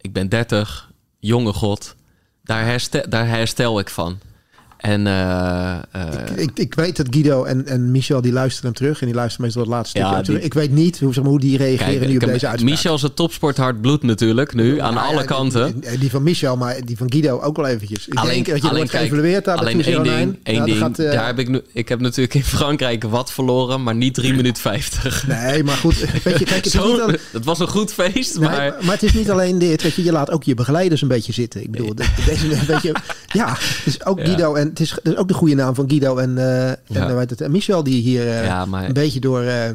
ik ben 30, jonge god. Daar herstel, daar herstel ik van. En eh, eh, Ik, ik weet dat Guido en, en Michel die luisteren hem terug. En die luisteren meestal het laatste Ja, stukje die- Ik weet niet hoe, zeg maar, hoe die reageren kijk, nu op deze uitspraak. Michel is het topsporthart bloed natuurlijk nu aan Nou alle ja, kanten. Die, die van Michel, maar die van Guido ook wel eventjes. Ik Alleen- denk dat je alleen wordt kijk, geëvalueerd daar Alleen één ding, één Nou, ding. gaat, eh, daar heb ik, nu, ik heb natuurlijk in Frankrijk wat verloren, maar niet 3 minuten 50. Nee, maar goed. Weet je, kijk, het Zo, al- was een goed feest, Nee, maar... maar, maar het is niet alleen dit. Weet je, je laat ook je begeleiders een beetje zitten. Ik bedoel, de- deze, weet je, ja, dus ook. Guido en het is, ook de goede naam van Guido en, eh en, Ja. het, en Michel, die hier eh, Ja, maar een beetje door... eh,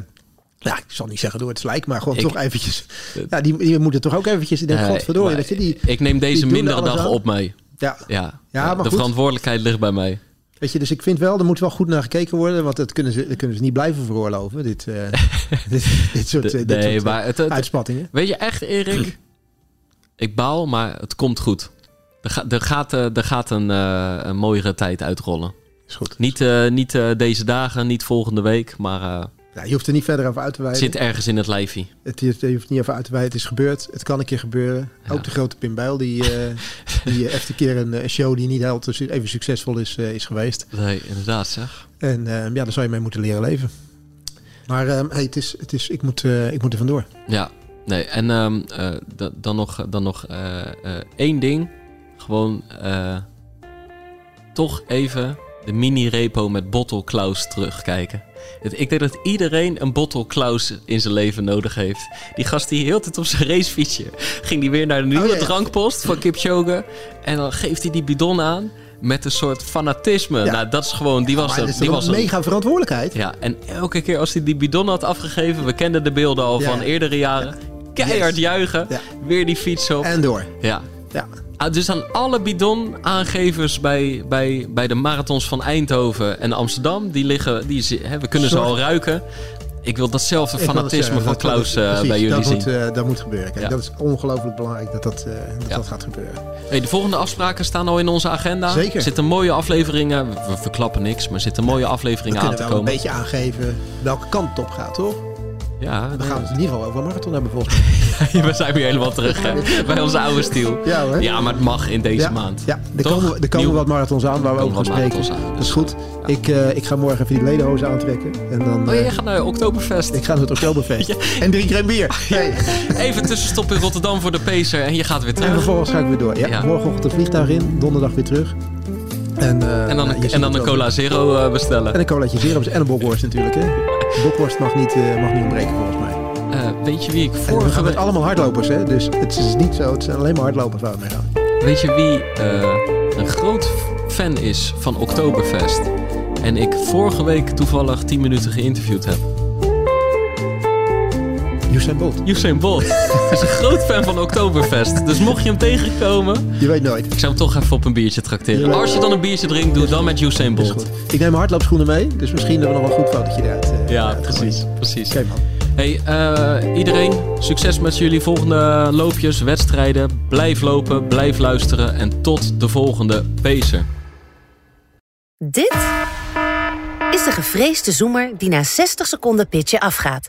ja, ik zal niet zeggen door het slijk, maar gewoon Ik- toch eventjes... Ja, die, die moeten toch ook eventjes... Ik denk, eh, godverdorie, maar dat je die... ik neem deze er mindere dag aan. op mij. Ja, Ja, Ja, maar de goed. verantwoordelijkheid ligt bij mij. weet je, dus ik vind wel, er moet wel goed naar gekeken worden, want dat kunnen ze, dat kunnen ze niet blijven veroorloven, dit, eh, dit, dit soort, De- eh, dit nee, soort, eh, maar het, het- uitspattingen. weet je echt, Erik? Ik baal, maar het komt goed. Er, ga- er gaat, eh, er gaat een, eh, een mooiere tijd uitrollen. Is goed. Niet, eh, niet deze dagen, niet volgende week, maar Ja, je hoeft er niet verder over uit te het wijden. zit ergens in het lijfje. Het, je hoeft niet over uit te wijden. Het is gebeurd. Het kan een keer gebeuren. Ja. Ook de grote Pim Bijl, die, eh die heeft een keer een, eh, show die niet heel te- even succesvol is, is geweest. Nee, inderdaad zeg. En ja, daar zou je mee moeten leren leven. Maar hey, het is, het is, ik, moet, ik moet er vandoor. Ja, nee. En ehm, eh, da- dan nog, dan nog één ding. Gewoon eh, toch even de mini-repo met Bottle Klaus terugkijken. Het- Ik denk dat iedereen een Bottle Klaus in zijn leven nodig heeft. Die gast die heel tijd op zijn racefietsje ging die weer naar de nieuwe Oh, ja, ja. drankpost van Kipchoge. En dan geeft hij die bidon aan met een soort fanatisme. Ja. Nou, dat is gewoon, die was er. dat Die toch was een mega verantwoordelijkheid. Ja, en elke keer als hij die bidon had afgegeven, we kenden de beelden al van eerdere jaren. Keihard Yes. juichen, weer die fiets op. En door. Ja. Ja. Ah, dus aan alle bidon-aangevers bij, bij, bij de marathons van Eindhoven en Amsterdam, die liggen, die, hè, we kunnen Zorg- ze al ruiken. Ik wil datzelfde Ik fanatisme zeggen, van dat- Klaus dat- eh, precies, bij jullie dat zien. Moet, eh, dat moet gebeuren. Kijk, Ja. Dat is ongelooflijk belangrijk dat dat, eh, dat, Ja. dat gaat gebeuren. Hey, de volgende afspraken staan al in onze agenda. Zeker. Er zitten mooie afleveringen, we verklappen niks, maar er zitten mooie We afleveringen aan kunnen te wel een komen. beetje aangeven welke kant het op gaat, toch? Ja, We nee, gaan het in ieder geval over een marathon hebben volgens mij. we zijn weer helemaal terug hè, bij onze oude stiel. Ja hoor. Ja, maar het mag in deze ja, maand. Ja, er Toch? komen, er komen Nieuw- wat marathons aan waar we over gaan spreken. Dat is goed. Ik, eh, ik ga morgen even die ledenhozen aantrekken. En dan, Oh, eh, jij gaat naar Oktoberfest. ik ga naar het Oktoberfeest. En drie keer bier. Even tussenstop in Rotterdam voor de Pacer en je gaat weer En terug. vervolgens ga ik weer door. Ja. Morgenochtend een vliegtuig in, donderdag weer terug. En, eh, En dan, en dan een cola zero eh, bestellen. En een colaatje zero en een bokworst natuurlijk. Hè. Bokworst mag niet, eh, mag niet ontbreken volgens mij. Eh, weet je wie ik En we vorige gaan met week... allemaal hardlopers. Hè. Dus het is niet zo. Het zijn alleen maar hardlopers waar we mee gaan. Weet je wie eh, een groot fan is van Oktoberfest? En ik vorige week toevallig 10 minuten geïnterviewd heb. Usain Bolt. Usain Bolt is een groot fan van Oktoberfest. Dus mocht je hem tegenkomen, Je weet nooit. ik zou hem toch even op een biertje trakteren. Als je dan een biertje drinkt, doe dan met Usain Bolt. goed. Ik neem mijn hardloopschoenen mee. Dus misschien hebben we nog wel een goed fotootje eruit. eh, Ja, eruit precies. precies. Oké man. Hey, eh, iedereen, succes met jullie volgende loopjes, wedstrijden. Blijf lopen, blijf luisteren en tot de volgende Pacer. Dit is de gevreesde zoemer die na 60 seconden pitchen afgaat.